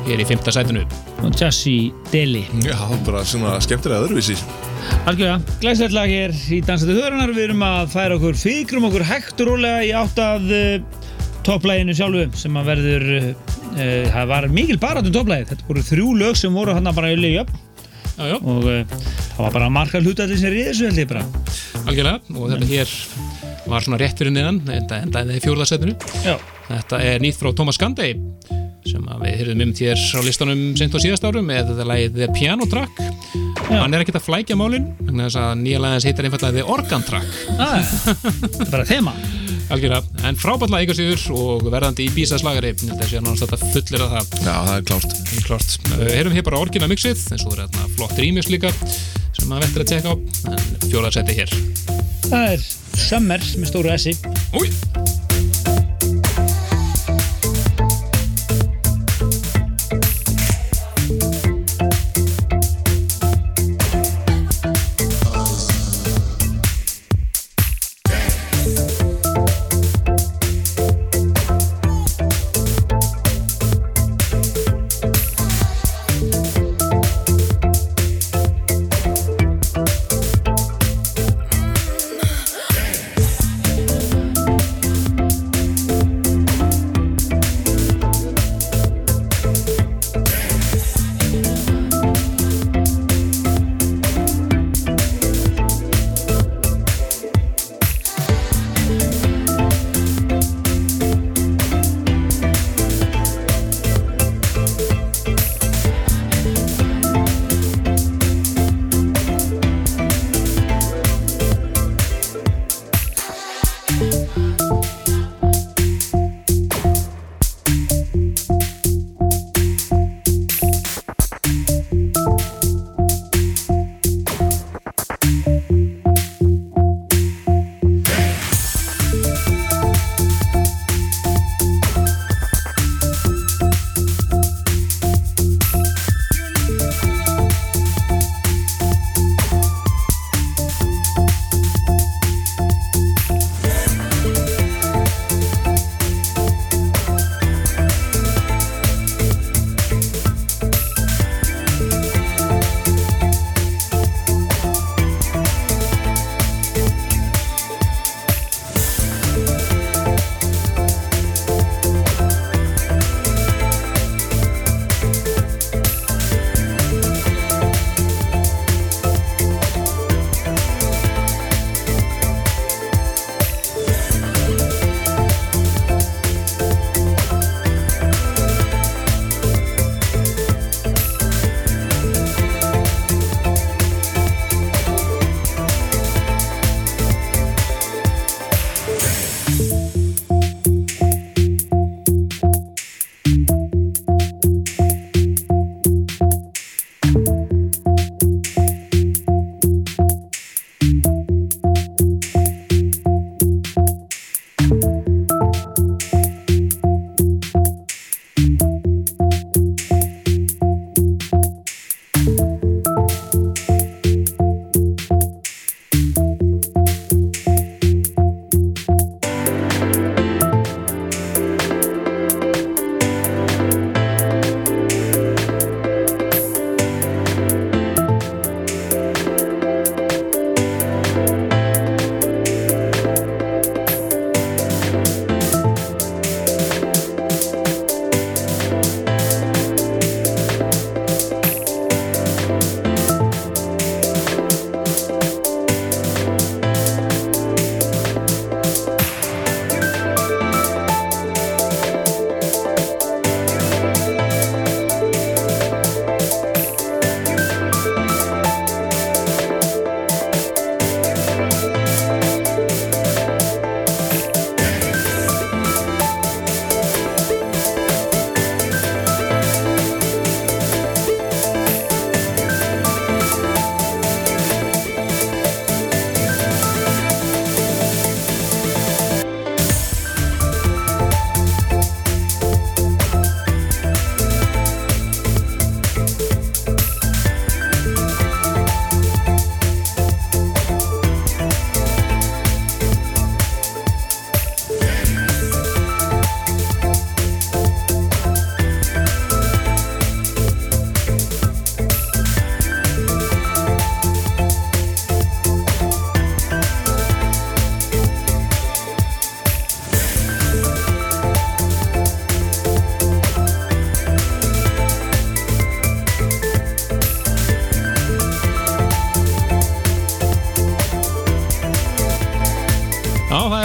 hér í fymta sætinu. og Jazzy Deli. Já, bara svona skemmtilega öðruvísi. Algjörða, glæsilegt lag hér í Dansandi Þörunar við erum að færa okkur fíkrum okkur hægt og rólega í átt að uh, topplæginu sjálfu sem að verður uh, það var mikil barátum topplægið þetta voru þrjú lög sem voru hann bara í lögjöp Já, já, og uh, það var bara margar hlutallir sem riði þessu held ég bara. Algjörlega. Og þetta hér var svona rétt fyrir niðan, enda endaði í fjórða sætinu. Já, Þetta er nýtt frá Thomas Gandey sem að við hyrðum um hér á listanum sent á síðast árum með þetta lagið The Piano Track. Já. hann er ekkert að flækja málin vegna þess að nýja lagið hans heitir einfallega The Organ Track. Ah, það er bara þema. Algjörlega, en frábært lag ykkur síður og verðandi í bísa slagari. Ég held að sé náttúrulega fullir að það. Já, það er klárt. Það er klart. Uh, Heyrum hér bara orginal mixið, en svo er þetta flott remix líka sem maður vettir að tjekka á, en fjóðarsætti hér. Það er Summer með stóru S-i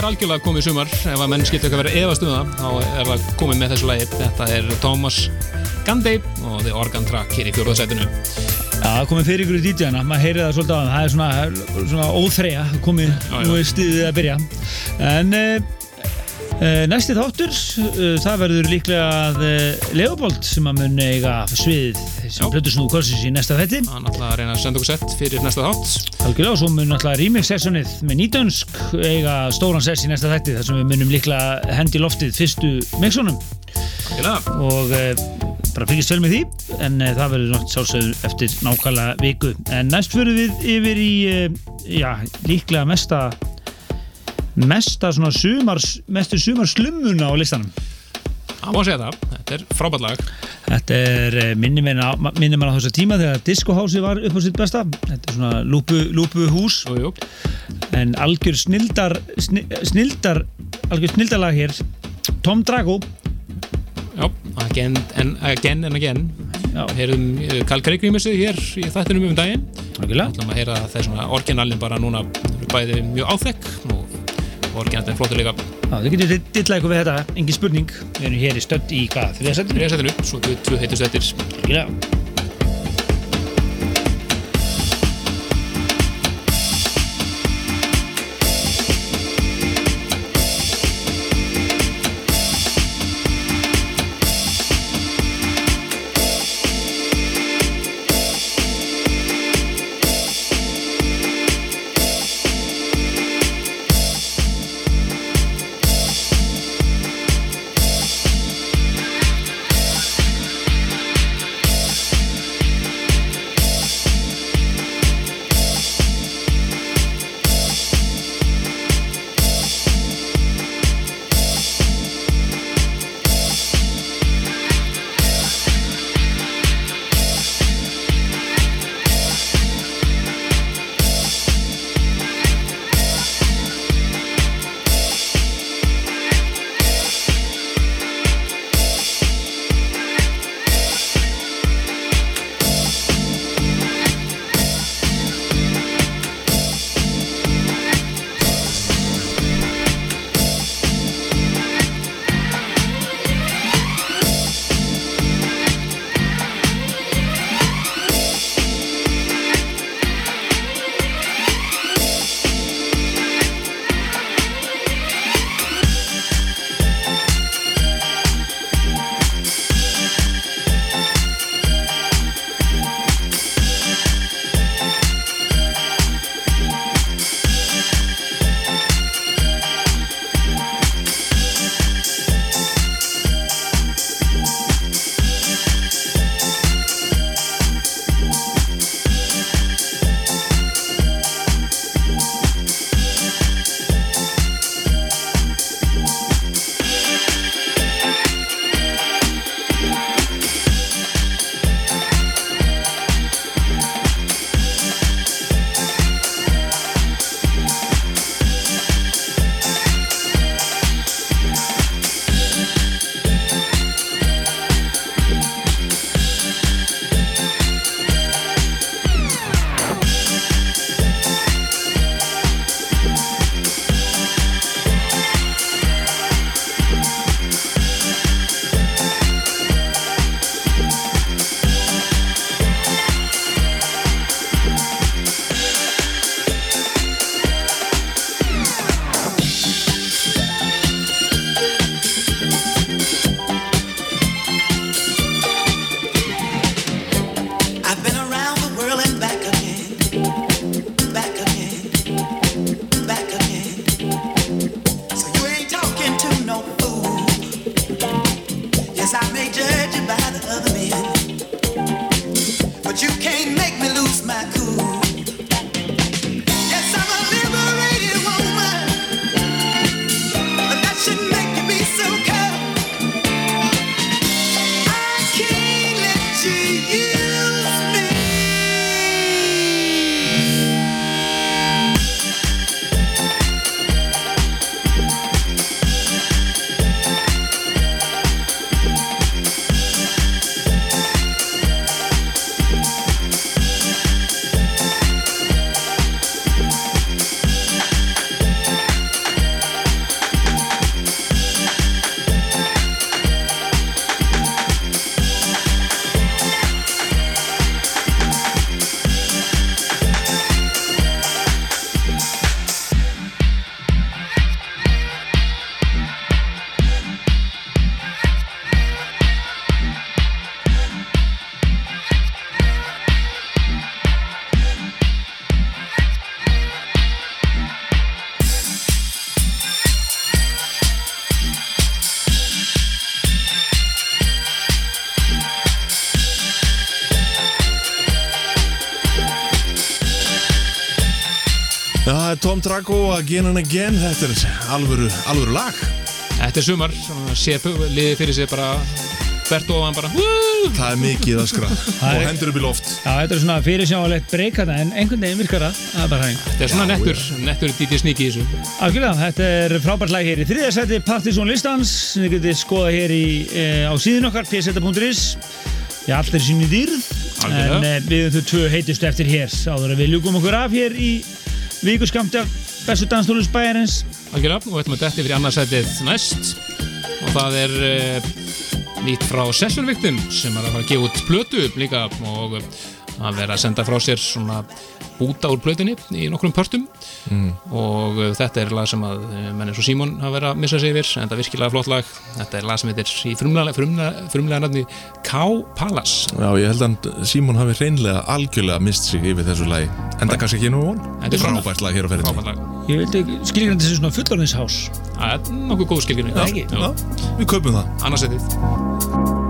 algjörlega komið í sumar. Ef að menn skilta eitthvað verið efast um það þá er það komið með þessu lagi. Þetta er Thomas Gandey og The Organ Track hér í fjórðarsætinu Já, það komið fyrir ykkur í DJ-na, maður heyrið það svolítið á það, það er svona, svona óþreya, komið, já. nú er stiðið að byrja. En uh, næsti þáttur, uh, það verður líklega að uh, Leopold sem að mun eiga sviðið sem plötur snúðu kvölsins í næsta þetti. Það er náttúrulega að reyna að senda okkur sett fyrir næsta þátt Algjörlega, og svo mun náttúrulega remix-sessionið með nýtönsk eiga stóran sess í næsta þetti, þar sem við munum líklega hendi loftið fyrstu mixunum Algjörlega. og uh, bara fylgist vel með því en uh, það verður náttúrulega sjálfsögður eftir nákvæmlega viku en næst fyrir við yfir í uh, já, líklega mesta mesta svona sumars mestu sumarslummuna á listanum. Það má segja það, þetta er frábært lag. Þetta er eh, minni mér á, þessu tíma þegar Disco House var upp á sitt besta. Þetta er svona lúpu, lúpu hús. Jú, jú. en algjör snildar sni, snildar algjör snildarlag hér. Tom Drago. Já, again and again, and again. Uh, Karl Craig remixið hér í þættinum um daginn. Það er svona orginalin bara núna bæði mjög áþekk og orginalin flottur líka Já, þið getur dilla eitthvað við þetta, engin spurning. Við erum hér í stödd í hvað, þriðasættinu þriðasættinu, svo tvö, tvö heitust eftir Drago Again and Again. Þetta er alvöru, alvöru lag. Þetta er sumar, sér liðið fyrir sig bara Bert ofan bara "Woo!" Það er mikið öskra (laughs) Og hendur upp í loft. Já, þetta er svona fyrirsjávalegt breykata en einhvern veginn virkar hæg. Þetta er svona nettur, nettur DJ Sneaky í þessu. Algjörlega, þetta er frábært lag hér í þriðarsæti Partisan listans sem þið getið skoða hér í, e, á síðun okkar pseta.is Já, allt er sínu dýrð Algjörlega. en e, við þau tvö heitustu eftir hér áður að við ljúkum okkur af hér í vikuskamti af bestu danstólus bæjarins. Algjörlega, og þetta með detti fyrir annarsætið næst. Og það er uh, nýtt frá Session Victim sem er að fara að gefa út plötu líka og að vera að senda frá sér svona búta úr plötunni í nokkrum pörtum og uh, þetta er lag sem að uh, menn eins og Simon hafa verið að missa sig yfir en þetta er virkilega flott lag. Þetta er lag sem heitir í frumlega, frumlega, frumlega nafni K Palace. Já, ég held að Simon hafi reynlega algjörlega mist sig yfir þessu lagi Enda kannski ekki nú von. Þetta er Frábært lag hér á ferðinni. Ég vildi skilgjandi þessi svona fullorðinshás Það er nokkuð góð skilgjörni Það ekki? Já, við kaupum það. Annarsætið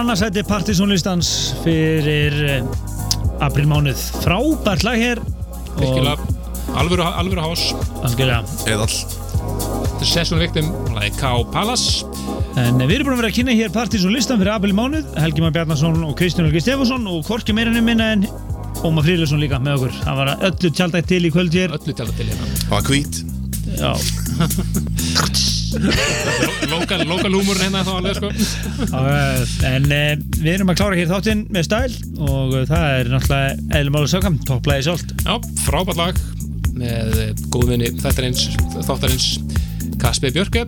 annarsæti partysónlistans fyrir uh, aprilmánuð. Frábært lag hér. alvöru, alvöru hás Algjörlega. Eðall Þetta er Session Victim, lagi K. Palace En við erum búin að vera að kynna hér partysónlistan fyrir apríl mánuð. Helgi Már Bjarnason og Kristján Helgi Stefánsson og Korki meirinni minna en Ómar Fríðlusson líka með okkur. Það var öllu tjaldætt til í kvöld hér. Öllu tjaldætt til hérna Það var hvít Já. (laughs) Lokal, lokal húmurinn hérna þá alveg sko. Uh, en uh, við erum að klára hér þáttinn með stæl og uh, það er náttúrulega eðlum álega sögum, topplæði sjálft. Já, frábært lag með eh, góðvinni þáttarins, þáttarins Kasper Björke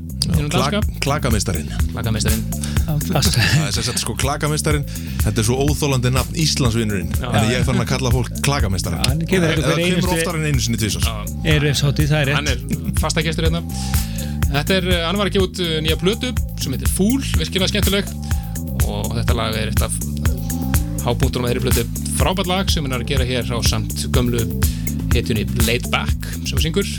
Klagameistarinn Klagameistarinn Það er sagt sko klagameistarinn Þetta er svo óþólandi nafn Íslandsvinnurinn. En ég er farin að kalla fólk klagameistarinn Hann kemur Það kemur oftar en einu sinni tvisar er uppsáttið, það er Hann rétt er fastagestur hérna Þetta er, eh, hann var að gefa út eh, nýja plötu sem heitir Fúl, virkilega skemmtileg. Og þetta lag er eitt af hápunktunum að þeirri plötu. Frábært lag sem hann er að gera hér á samt gömlu hitjunni Laid Back sem hann syngur.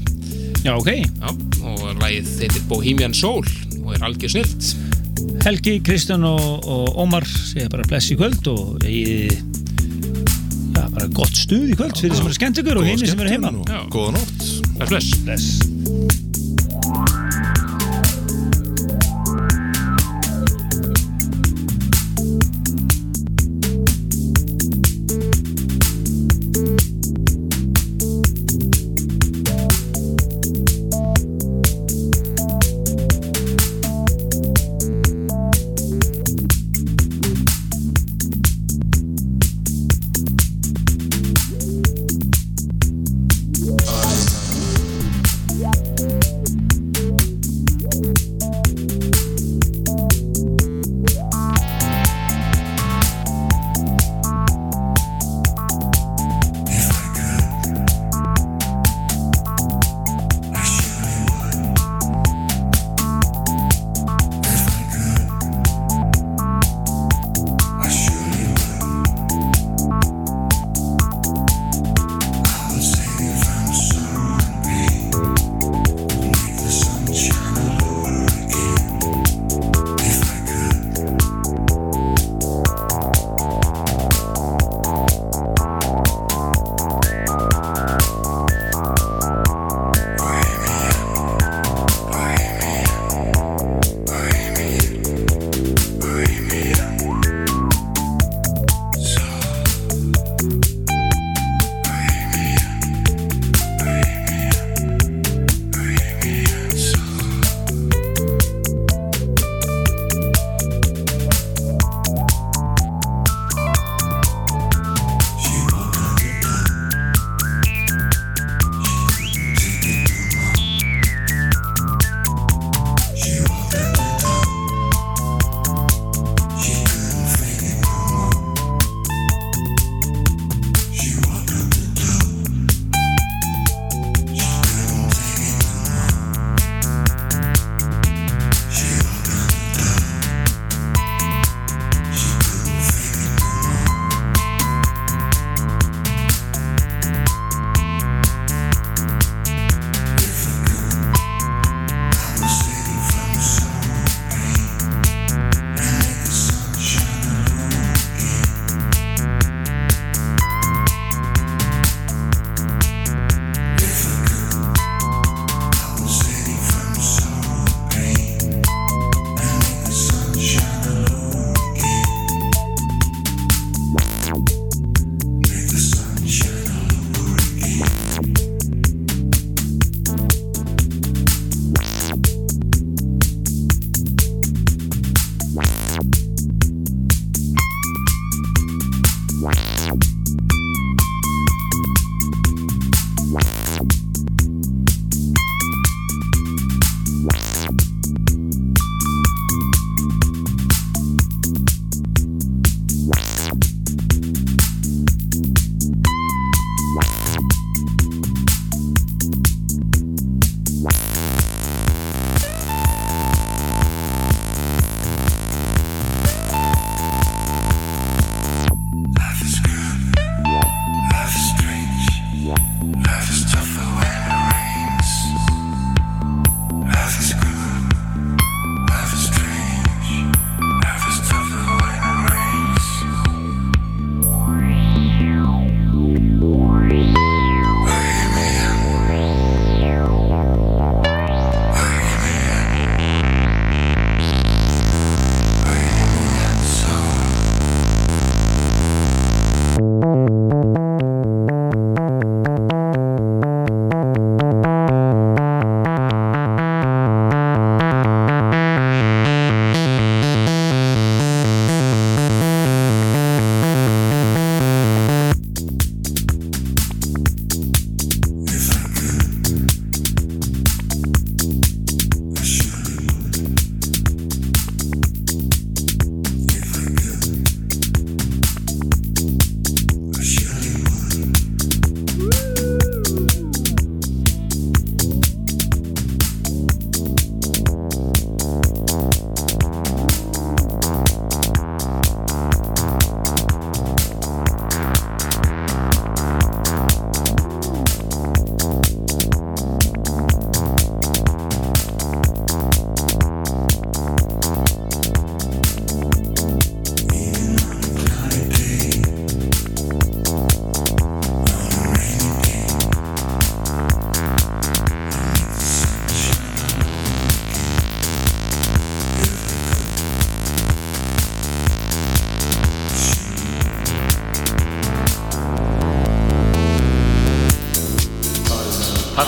Já, ok. Já, og lagið heitir Bohemian Soul og er algjör snilt Helgi, Kristján og, og Ómar segja bara bless í kvöld og í já, bara gott stuð í kvöld fyrir sem eru skemmt ykkur og hinni sem eru heima. Góða nótt. Bless, bless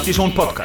Partíson podcast